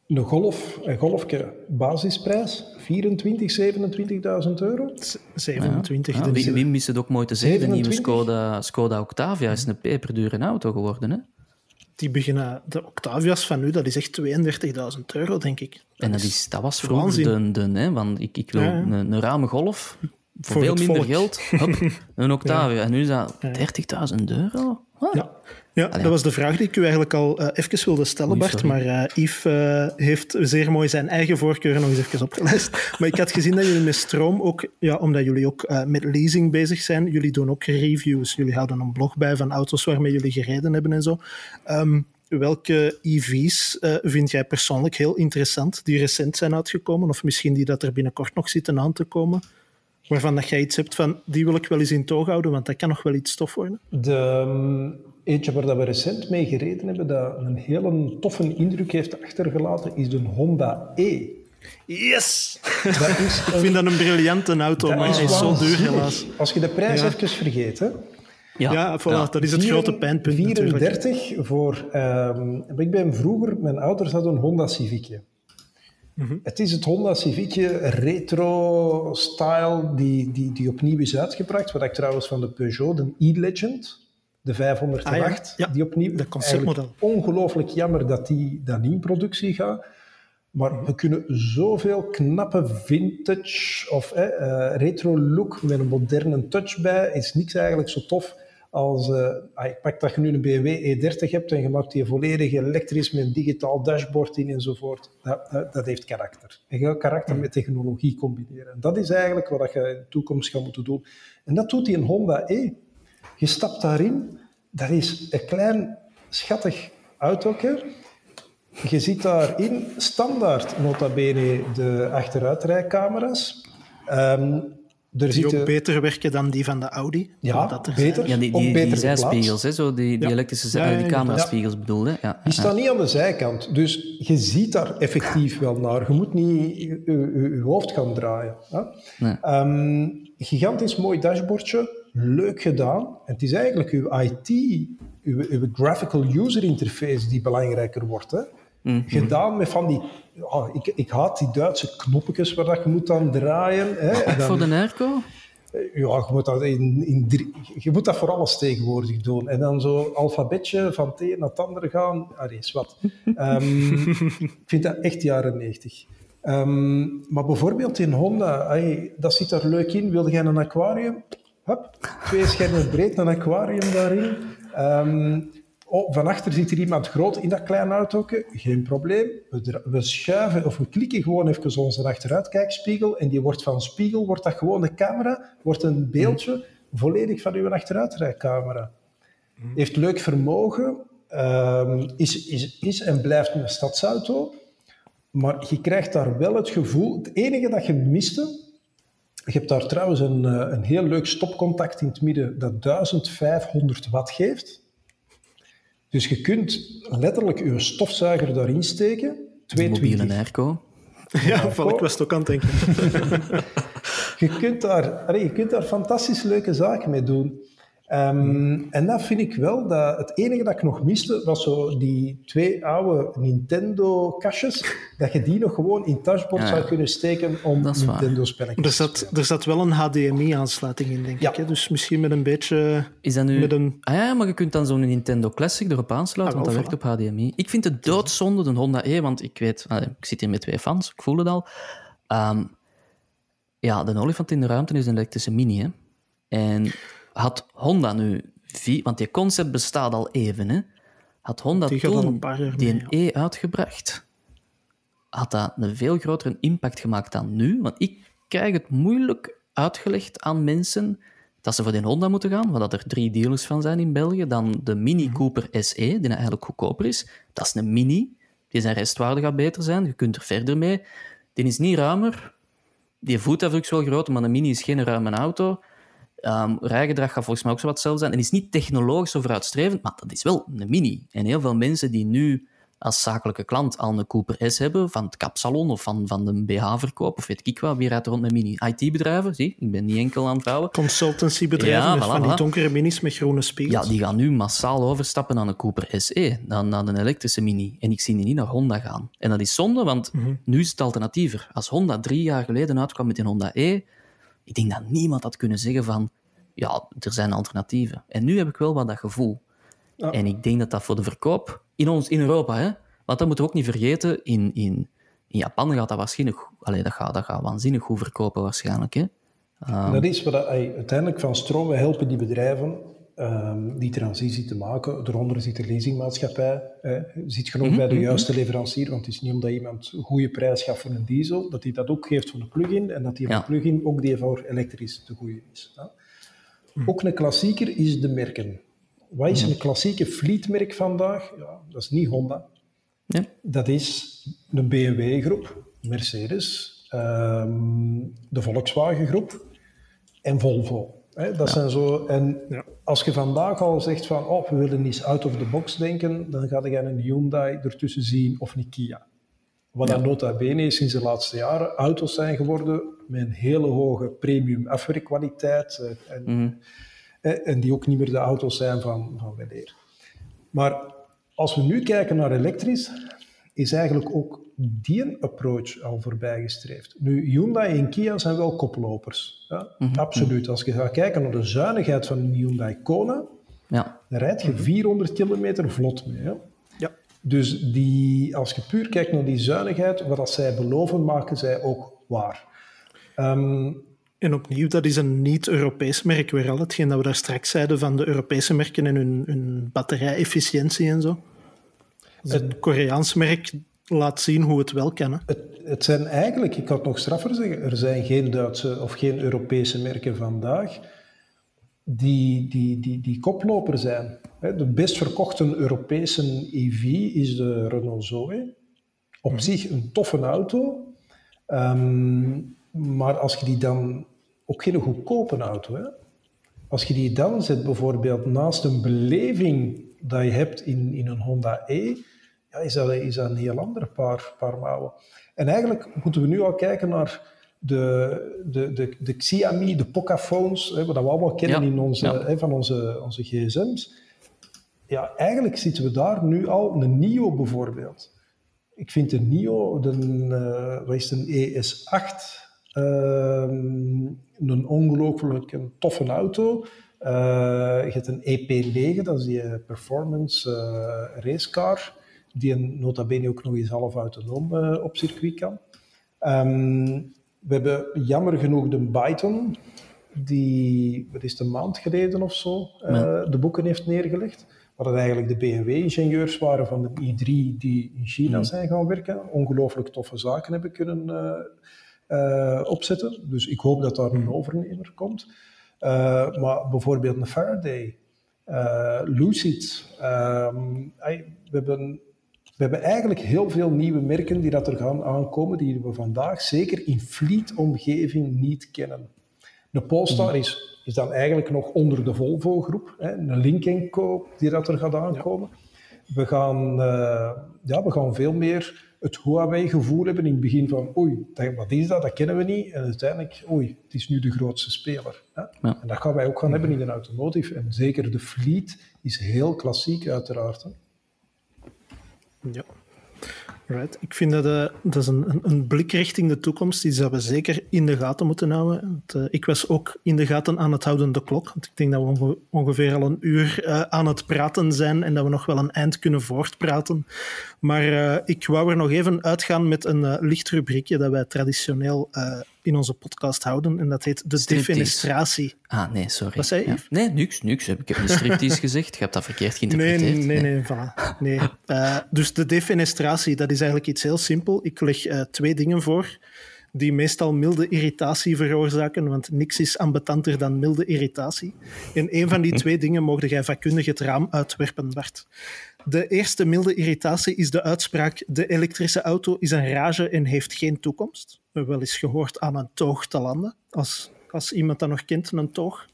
Een golf, een golfje basisprijs, 24, 27.000 euro. 27. Ja, dus, Wim, Wim wist het ook mooi te zeggen. De nieuwe 27? Skoda, Skoda Octavia is een peperdure auto geworden. Hè? die beginnen, de Octavia's van nu, dat is echt 32.000 euro, denk ik. En dat, is, dat was vroeger de, de hè, want ik, ik wil Ja, ja. een, een rame golf voor, Voor veel minder volk. geld. Een Octavia. En nu is dat 30.000 euro. Ja. Ja, dat was de vraag die ik u eigenlijk al eh, even wilde stellen, Oei, Bart. Maar eh, Yves eh, heeft zeer mooi zijn eigen voorkeuren nog eens even opgelijst. Maar ik had gezien dat jullie met stroom ook, ja, omdat jullie ook met leasing bezig zijn, jullie doen ook reviews. Jullie houden een blog bij van auto's waarmee jullie gereden hebben en zo. Ehm, welke EV's vind jij persoonlijk heel interessant, die recent zijn uitgekomen, of misschien die dat er binnenkort nog zitten aan te komen? Waarvan dat jij iets hebt van, die wil ik wel eens in toog houden, want dat kan nog wel iets tof worden. De um, eentje waar dat we recent mee gereden hebben, dat een hele toffe indruk heeft achtergelaten, is de Honda E. Yes! Dat is Ik vind dat een briljante auto, dat maar hij is zo duur helaas. Als je de prijs Ja. even vergeet, hè. Ja, voilà, dat is het grote pijnpunt natuurlijk. 34 voor... ehm, ik ben vroeger... Mijn ouders hadden een Honda Civicje. Mhm. Het is het Honda Civicje retro-style die, die, die opnieuw is uitgebracht. Wat ik trouwens van de Peugeot, de E-Legend, de 508, Ah ja, ja. die opnieuw... Dat conceptmodel. Ongelooflijk jammer dat die dan in productie gaat. Maar we kunnen zoveel knappe vintage of eh, eh, retro look met een moderne touch bij. Is niks eigenlijk zo tof als... ah, ik pak dat je nu een BMW E30 hebt en je maakt die volledig elektrisch met een digitaal dashboard in enzovoort. Dat, dat, dat heeft karakter. En je gaat karakter met technologie combineren. En dat is eigenlijk wat je in de toekomst gaat moeten doen. En dat doet die een Honda E. Je stapt daarin, dat is een klein schattig autootje. Je ziet daarin standaard nota bene de achteruitrijcamera's. Ehm er Die ook beter werken dan die van de Audi. Ja, dat er beter. Ja, die, zijspiegels, hè, zo die, die Ja. elektrische zij- Ja, ja, die cameraspiegels bedoelde. Ja. Die staan niet aan de zijkant, dus je ziet daar effectief wel naar. Je moet niet je, je- je hoofd gaan draaien. Hè? Nee. Ehm, gigantisch mooi dashboardje, leuk gedaan. En het is eigenlijk uw IT, uw, uw graphical user interface die belangrijker wordt. Hè? Mhm. Gedaan met van die... ja, ik, ik haat die Duitse knoppetjes waar dat je moet aan draaien. Hè? En dan- voor de airco? ja, je moet, dat in, in drie- je moet dat voor alles tegenwoordig doen. En dan zo alfabetje van het een naar het andere gaan. Allee, is wat. Ehm, ik vind dat echt jaren 90. Ehm, maar bijvoorbeeld in Honda, hey, dat zit er leuk in. Wilde jij een aquarium? Hup, twee schermen breed, een aquarium daarin. Ehm, oh, van achter zit er iemand groot in dat kleine autootje. Geen probleem. We, we schuiven of we klikken gewoon even onze achteruitkijkspiegel en die wordt van spiegel, wordt dat gewoon de camera, wordt een beeldje volledig van uw achteruitrijcamera. Heeft leuk vermogen, ehm, is, is, is en blijft een stadsauto, maar je krijgt daar wel het gevoel, het enige dat je miste, je hebt daar trouwens een, eh, een heel leuk stopcontact in het midden dat 1500 watt geeft. Dus je kunt letterlijk je stofzuiger daarin steken. De mobiele 220. airco. Ja, val ik was het ook aan het denken. Je kunt, daar, je kunt daar fantastisch leuke zaken mee doen. Ehm, en dat vind ik wel, dat het enige dat ik nog miste, was zo die twee oude Nintendo-kastjes, dat je die nog gewoon in het dashboard Ja. zou kunnen steken om. Nintendo-spelletjes Er te zat, spelen. er zat wel een HDMI-aansluiting in, denk Ja. ik. Hè? Dus misschien met een beetje... Is dat nu... Met een- Ah ja, maar je kunt dan zo'n Nintendo Classic erop aansluiten, Ah, want dat werkt op HDMI. Ik vind het doodzonde, de Honda E, want ik weet... ah, ik zit hier met twee fans, ik voel het al. Ehm, ja, de olifant in de ruimte is een elektrische Mini, hè. En had Honda nu... Want die concept bestaat al even, hè. Had Honda Die toen een die een E uitgebracht, had dat een veel grotere impact gemaakt dan nu. Want ik krijg het moeilijk uitgelegd aan mensen dat ze voor die Honda moeten gaan, waar dat er drie dealers van zijn in België. Dan de Mini Cooper SE, die eigenlijk goedkoper is. Dat is een Mini. Die zijn restwaarde gaat beter zijn. Je kunt er verder mee. Die is niet ruimer. Die voetafdruk is wel groter, maar een Mini is geen ruime auto. Ehm rijgedrag gaat volgens mij ook zo wat hetzelfde zijn. En is niet technologisch of vooruitstrevend, maar dat is wel een Mini. En heel veel mensen die nu als zakelijke klant al een Cooper S hebben van het kapsalon of van, van de BH-verkoop of weet ik wat. Wie rijdt rond met mini? IT-bedrijven, zie, ik ben niet enkel aan het bouwen. Consultancybedrijven Ja, met voilà, van die donkere minis met groene spiegels. Ja, die gaan nu massaal overstappen naar een Cooper SE, naar, naar een elektrische Mini. En ik zie die niet naar Honda gaan. En dat is zonde, want nu is het alternatiever. Als Honda drie jaar geleden uitkwam met een Honda E, ik denk dat niemand had kunnen zeggen van, ja, er zijn alternatieven. En nu heb ik wel wat dat gevoel. Ja. En ik denk dat dat voor de verkoop, in, ons, in Europa, hè, want dat moeten we ook niet vergeten, in, in, in Japan gaat dat waarschijnlijk, allee, dat gaat, dat gaat waanzinnig goed verkopen waarschijnlijk. Hè. Dat is wat uiteindelijk van stroom, we helpen die bedrijven ehm, die transitie te maken. Daaronder zit de leasingmaatschappij. Hè. Zit genoeg bij de juiste leverancier, want het is niet omdat iemand een goede prijs gaat voor een diesel, dat hij dat ook geeft voor een plug-in en dat die Ja. een plug-in ook die voor elektrisch te goede is. Hè. Ook een klassieker is de merken. Wat is een klassieke fleetmerk vandaag? Ja, dat is niet Honda. Ja. Dat is de BMW-groep, Mercedes, ehm, de Volkswagen-groep en Volvo. Hè, dat zijn zo, en Ja. als je vandaag al zegt van oh, we willen eens out of the box denken, dan ga je een Hyundai ertussen zien of een Kia. Wat dan nota bene sinds de laatste jaren auto's zijn geworden met een hele hoge premium afwerkkwaliteit eh, en, eh, en die ook niet meer de auto's zijn van, van weleer. Maar als we nu kijken naar elektrisch, is eigenlijk ook die approach al voorbijgestreefd. Nu, Hyundai en Kia zijn wel koplopers. Ja? Absoluut. Als je gaat kijken naar de zuinigheid van een Hyundai Kona, Ja. dan rijd je 400 kilometer vlot mee. Hè? Ja. Dus die, als je puur kijkt naar die zuinigheid, wat dat zij beloven, maken zij ook waar. Ehm, En opnieuw, dat is een niet-Europees merk weer al. Hetgeen dat we daar straks zeiden van de Europese merken en hun, hun batterij-efficiëntie en zo. Een Koreaans merk laat zien hoe het wel. Hè. Het, het zijn eigenlijk, ik kan het nog straffer zeggen, er zijn geen Duitse of geen Europese merken vandaag die, die, die, die koploper zijn. De best verkochte Europese EV is de Renault Zoe. Op zich een toffe auto, Ehm, maar als je die dan, ook geen goedkope auto, hè? als je die dan zet bijvoorbeeld naast een beleving dat je hebt in, in een Honda E, ja, is, dat, is dat een heel ander paar, paar mouwen. En eigenlijk moeten we nu al kijken naar de, de, de, de Xiaomi, de Pocofones, hè, wat we allemaal kennen Ja, in onze, ja. hè, van onze, onze gsm's. Ja, eigenlijk zitten we daar nu al, een NIO bijvoorbeeld. Ik vind de NIO, de, eh, wat is het, een ES8, ehm, een ongelooflijk een toffe auto. Eh, je hebt een EP9, dat is die eh, performance racecar, die een nota bene ook nog eens half autonoom eh, op circuit kan. Ehm, we hebben jammer genoeg de Byton, die, wat is het, een maand geleden of zo, eh, de boeken heeft neergelegd. Wat het eigenlijk de BMW-ingenieurs waren van de i3 die in China zijn gaan werken. Ongelooflijk toffe zaken hebben kunnen eh, opzetten. Dus ik hoop dat daar een overnemer komt. Maar bijvoorbeeld een Faraday, Lucid. ehm, we, hebben, we hebben eigenlijk heel veel nieuwe merken die dat er gaan aankomen, die we vandaag zeker in fleet-omgeving niet kennen. De Polestar is, is dan eigenlijk nog onder de Volvo-groep. Een Link Co die dat er gaat aankomen. We, gaan, eh, ja, we gaan veel meer het Huawei-gevoel hebben in het begin van oei, wat is dat, dat kennen we niet. En uiteindelijk, oei, het is nu de grootste speler. Hè. Ja. En dat gaan wij ook gaan hebben in de automotive. En zeker de fleet is heel klassiek uiteraard. Hè. Ja. Right. Ik vind dat, eh, dat is een, een, blik richting de toekomst, iets dat we zeker in de gaten moeten houden. Eh, ik was ook in de gaten aan het houden de klok, want ik denk dat we onge- ongeveer al een uur eh, aan het praten zijn en dat we nog wel een eind kunnen voortpraten. Maar ik wou er nog even uitgaan met een licht rubriekje dat wij traditioneel in onze podcast houden, en dat heet de Striptease. defenestratie. Ah, nee, sorry. Wat zei je, Ja. Nee, niks, niks. Ik heb niet striptease gezegd. Je hebt dat verkeerd Nee, geïnterpreteerd. nee, nee, nee, voilà. nee. Eh, dus de defenestratie, dat is eigenlijk iets heel simpel. Ik leg eh, twee dingen voor die meestal milde irritatie veroorzaken, want niks is ambetanter dan milde irritatie. En een van die twee dingen mogen jij vakkundig het raam uitwerpen, Bart. De eerste milde irritatie is de uitspraak de elektrische auto is een rage en heeft geen toekomst. We hebben wel eens gehoord aan een toog te landen, als, als iemand dat nog kent, een toog.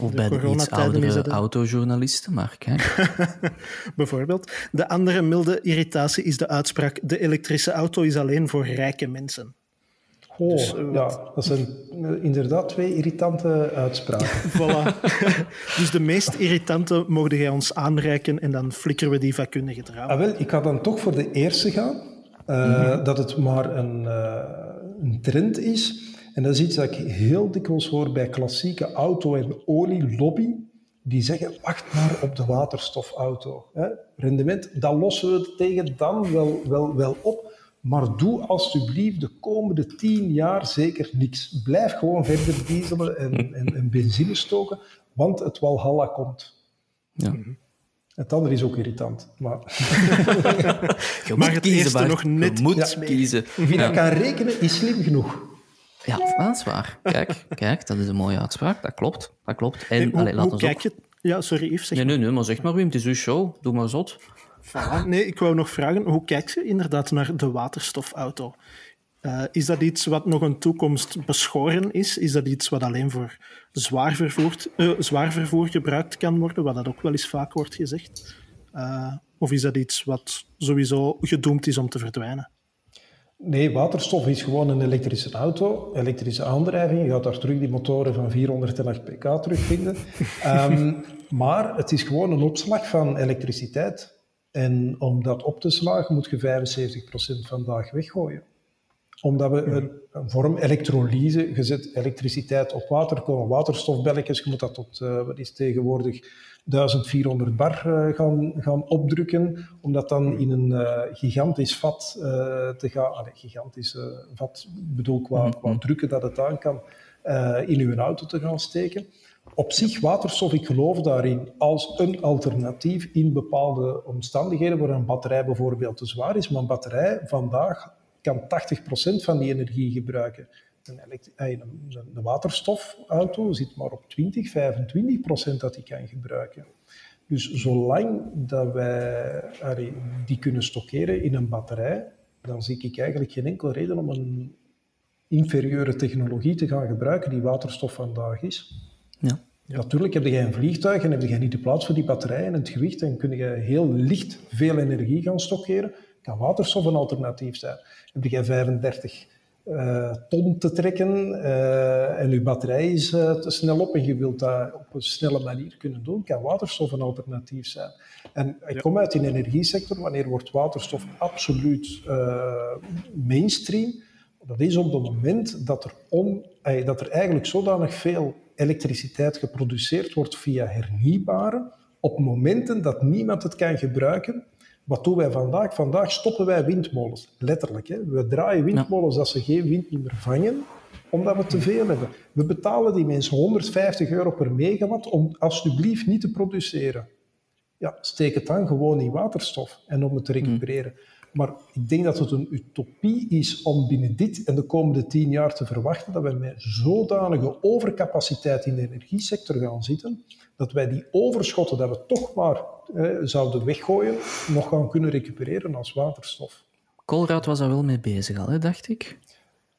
Of bij de iets oudere autojournalisten, maar kijk. Bijvoorbeeld. De andere milde irritatie is de uitspraak: de elektrische auto is alleen voor rijke mensen. Oh, dus, uh, ja, dat zijn inderdaad twee irritante uitspraken. voilà. dus de meest irritante mogen jij ons aanreiken en dan flikkeren we die vakkundige eraan. Ah, wel, ik ga dan toch voor de eerste gaan. Uh, mm-hmm. Dat het maar een, een trend is. En dat is iets dat ik heel dikwijls hoor bij klassieke auto- en olielobby. Die zeggen, wacht maar op de waterstofauto. Hè? Rendement, dat lossen we tegen dan wel, wel, wel op. Maar doe alsjeblieft de komende tien jaar zeker niks. Blijf gewoon verder dieselen en, en, en benzine stoken, want het Walhalla komt. Ja. Het andere is ook irritant. Maar, je moet kiezen, nog net je moet ja. kiezen. Wie dat kan rekenen, is slim genoeg. Ja, dat is waar. Kijk, kijk, dat is een mooie uitspraak. Dat klopt. Dat klopt. En, hoe, allee, laat hoe kijk je... Ja, sorry, Yves. Zeg nee, nee, nee, maar zeg maar, Wim, het is uw show. Doe maar zot. Voilà. Nee, ik wou nog vragen, hoe kijk je inderdaad naar de waterstofauto? Uh, is dat iets wat nog een toekomst beschoren is? Is dat iets wat alleen voor zwaar vervoer, uh, zwaar vervoer gebruikt kan worden, wat dat ook wel eens vaak wordt gezegd? Uh, of is dat iets wat sowieso gedoemd is om te verdwijnen? Nee, waterstof is gewoon een elektrische auto, elektrische aandrijving. Je gaat daar terug die motoren van 411 pk terugvinden. um, maar het is gewoon een opslag van elektriciteit. En om dat op te slagen moet je 75% vandaag weggooien. Omdat we een, een vorm elektrolyse, gezet elektriciteit op water komen, waterstofbelletjes, je moet dat tot, uh, wat is tegenwoordig, 1400 bar uh, gaan, gaan opdrukken, om dat dan in een uh, gigantisch vat te gaan, allee, gigantisch vat, bedoel qua, qua drukken dat het aan kan, in uw auto te gaan steken op zich waterstof, ik geloof daarin als een alternatief in bepaalde omstandigheden, waar een batterij bijvoorbeeld te zwaar is. Maar een batterij vandaag kan 80% van die energie gebruiken. Een, een, waterstofauto zit maar op 20, 25% dat die kan gebruiken. Dus zolang dat wij die kunnen stockeren in een batterij, dan zie ik eigenlijk geen enkele reden om een inferieure technologie te gaan gebruiken die waterstof vandaag is. Ja. Natuurlijk heb je een vliegtuig en heb je niet de plaats voor die batterij en het gewicht en kun je heel licht veel energie gaan stockeren. Kan waterstof een alternatief zijn. Heb je 35 uh, ton te trekken uh, en je batterij is uh, te snel op en je wilt dat op een snelle manier kunnen doen, kan waterstof een alternatief zijn. En ik kom uit in de energiesector, wanneer wordt waterstof absoluut mainstream? Dat is op het moment dat er, on, dat er eigenlijk zodanig veel elektriciteit geproduceerd wordt via hernieuwbare, op momenten dat niemand het kan gebruiken. Wat doen wij vandaag? Vandaag stoppen wij windmolens, letterlijk. Hè. We draaien windmolens dat ze geen wind meer vangen, omdat we te veel hebben. We betalen die mensen 150 euro per megawatt om alsjeblieft niet te produceren. Ja, steek het dan gewoon in waterstof en om het te recupereren. Maar ik denk dat het een utopie is om binnen dit en de komende tien jaar te verwachten dat we met zodanige overcapaciteit in de energiesector gaan zitten, dat wij die overschotten dat we toch maar eh, zouden weggooien, nog gaan kunnen recupereren als waterstof. Colruyt was daar wel mee bezig al, hè, dacht ik.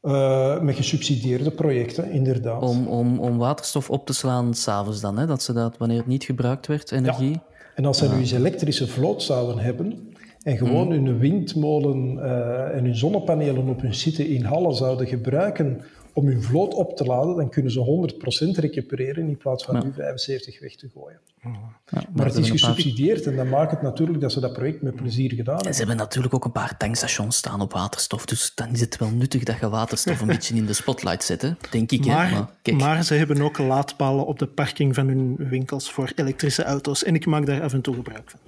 Uh, met gesubsidieerde projecten, inderdaad. Om, om, om waterstof op te slaan s'avonds dan, hè? dat ze dat wanneer het niet gebruikt werd, energie. Ja. En als ze nu eens elektrische vloot zouden hebben, en gewoon mm. hun windmolen uh, en hun zonnepanelen op hun site in Halle zouden gebruiken om hun vloot op te laden, dan kunnen ze 100% recupereren in plaats van ja. nu 75 weg te gooien. Ja, maar het is gesubsidieerd en dat maakt het natuurlijk dat ze dat project met plezier gedaan hebben. En ze hebben natuurlijk ook een paar tankstations staan op waterstof, dus dan is het wel nuttig dat je waterstof een beetje in de spotlight zet, denk ik. Maar, maar, kijk. maar, ze hebben ook laadpalen op de parking van hun winkels voor elektrische auto's en ik maak daar af en toe gebruik van.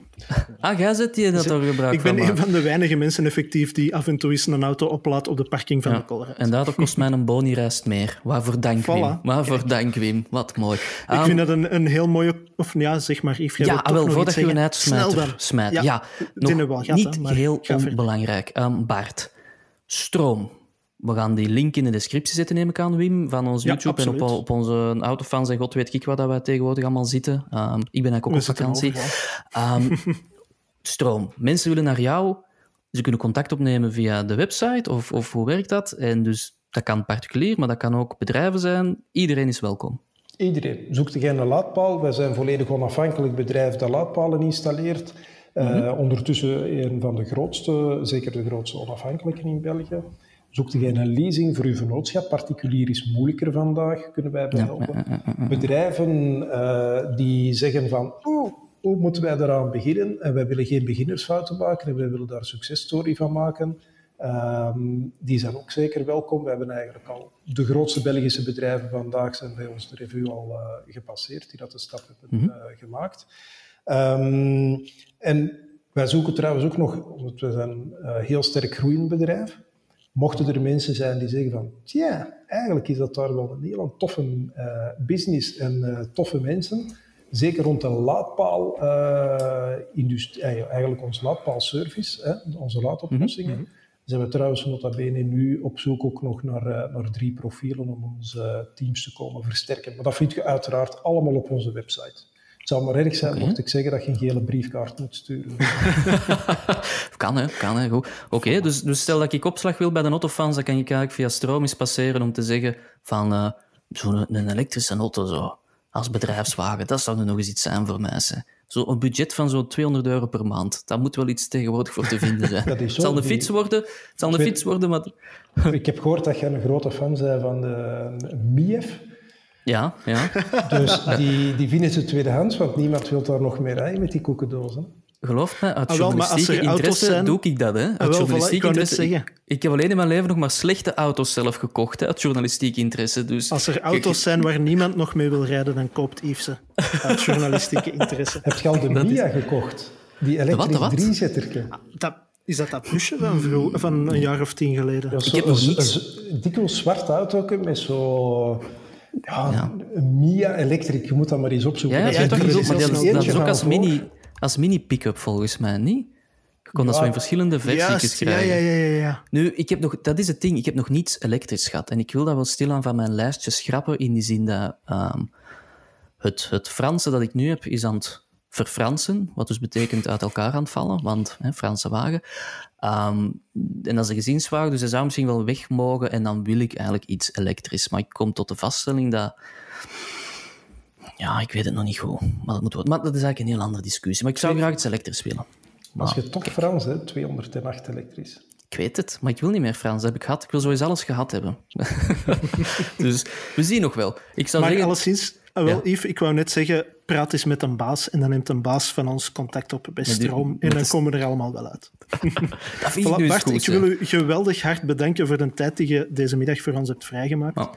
Ah, jij zet die dat er gebruik Ik ben een van de weinige mensen effectief die af en toe eens een auto oplaadt op de parking van ja. de Colruyt. En daardoor kost mij een bonierest meer. Waarvoor dank, voilà. Wim. Waarvoor dank, Wim. Wat mooi. Ik vind dat een, een heel mooie... Of ja, zeg maar, Yves, Ja, ah, wel, voordat je een uitsmijter smijt. Ja, ja nog gat, niet heel onbelangrijk. Um, Bart, stroom. We gaan die link in de descriptie zetten, neem ik aan, Wim, van ons YouTube ja, en op, op onze autofans en god weet ik wat dat wij tegenwoordig allemaal zitten. Um, ik ben eigenlijk ook We op vakantie. Over, stroom. Mensen willen naar jou, ze kunnen contact opnemen via de website, of, of hoe werkt dat? En dus dat kan particulier, maar dat kan ook bedrijven zijn. Iedereen is welkom. Iedereen. Zoekt jij een laadpaal? Wij zijn een volledig onafhankelijk bedrijf dat laadpalen installeert. Uh, ondertussen een van de grootste, zeker de grootste onafhankelijken in België. Zoekt jij een leasing voor uw vennootschap? Particulier is moeilijker vandaag, kunnen wij bij helpen. Bedrijven uh, die zeggen van, oh, hoe moeten wij daaraan beginnen? En wij willen geen beginnersfouten maken en wij willen daar een successtory van maken. Um, die zijn ook zeker welkom. We hebben eigenlijk al de grootste Belgische bedrijven vandaag zijn bij ons de revue al uh, gepasseerd, die dat de stap hebben mm -hmm. uh, gemaakt. Um, en wij zoeken trouwens ook nog, omdat we zijn een heel sterk groeiend bedrijf, mochten er mensen zijn die zeggen van, tja, eigenlijk is dat daar wel een heel toffe business en toffe mensen, zeker rond de laadpaal, industrie, eigenlijk onze laadpaalservice, hè, onze laadoplossingen, mm -hmm zijn we trouwens nota bene nu op zoek ook nog naar, uh, naar drie profielen om onze teams te komen versterken. Maar dat vind je uiteraard allemaal op onze website. Het zou maar erg zijn okay. mocht ik zeggen dat je een gele briefkaart moet sturen. kan, hè. Kan, hè. Goed. Oké, okay, dus, dus stel dat ik opslag wil bij de autofans, dan kan ik eigenlijk via stroom eens passeren om te zeggen van uh, zo'n een elektrische auto zo, als bedrijfswagen, dat zou nu nog eens iets zijn voor mensen. Zo een budget van zo'n 200 euro per maand. Daar moet wel iets tegenwoordig voor te vinden zijn. het zal een fiets worden, het zal een fiets worden, maar... Ik heb gehoord dat jij een grote fan bent van de MIEF. Ja, ja. Dus die, die vinden ze tweedehands, want niemand wil daar nog meer rijden met die koekendozen. Geloof me, uit ah, journalistieke ah, interesse zijn... doe ik dat. Hè. Uit ah, wel, journalistieke voilà, interesse. Ik, ik, heb alleen in mijn leven nog maar slechte auto's zelf gekocht, hè, uit journalistieke interesse. Dus... Als er auto's zijn waar niemand nog mee wil rijden, dan koopt Yves ze. Uit journalistieke interesse. Heb je al de Mia gekocht? Die elektrische driezetterke. Dat, is dat dat busje van, vroeg, van een jaar of tien geleden? Ja, zo, ik heb nog niets. Een, een dikwijls zwart auto met zo... Ja, ja. een Mia Electric, je moet dat maar eens opzoeken. Ja, ja, ja, dat, is, maar dat, dat is ook als mini, als mini-pick-up volgens mij, niet? Je kon ja, dat zo in verschillende versies krijgen. Ja, ja, ja, ja, Nu, ik heb nog, dat is het ding, ik heb nog niets elektrisch gehad. En ik wil dat wel stilaan van mijn lijstje schrappen, in die zin dat um, het, het Franse dat ik nu heb, is aan het verfransen, wat dus betekent uit elkaar aan het vallen, want hè, Franse wagen. Um, en dat is een gezinswagen, dus hij zou misschien wel weg mogen en dan wil ik eigenlijk iets elektrisch. Maar ik kom tot de vaststelling dat ja, ik weet het nog niet goed. Maar dat, moet worden. maar dat is eigenlijk een heel andere discussie. Maar ik zou graag iets elektrisch willen. Maar als je toch kijk. Frans, hè? 208 elektrisch. Ik weet het, maar ik wil niet meer Frans. Dat heb ik gehad. Ik wil sowieso alles gehad hebben. dus we zien nog wel. Ik zou maar zeggen... alleszins, ah, wel, ja. Yves, ik wou net zeggen, praat eens met een baas en dan neemt een baas van ons contact op bij Stroom en dan komen we er allemaal wel uit. dat vind ik nu Bart, goed, ik wil u geweldig hard bedanken voor de tijd die je deze middag voor ons hebt vrijgemaakt. Oh.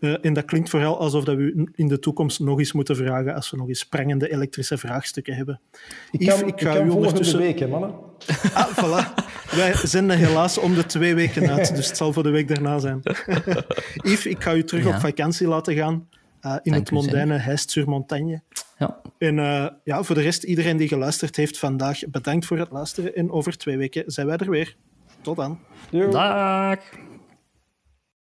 Uh, en dat klinkt vooral alsof dat we in de toekomst nog eens moeten vragen als we nog eens sprengende elektrische vraagstukken hebben. Ik kan, Yves, ik ga ik kan u ondertussen... week, hè, mannen. Ah, voilà. Wij zenden helaas om de twee weken uit, dus het zal voor de week daarna zijn. Yves, ik ga u terug ja. op vakantie laten gaan in Dank het mondaine Heist-sur-Montagne. Ja. En uh, ja, voor de rest, iedereen die geluisterd heeft vandaag, bedankt voor het luisteren. En over twee weken zijn wij er weer. Tot dan. Dag.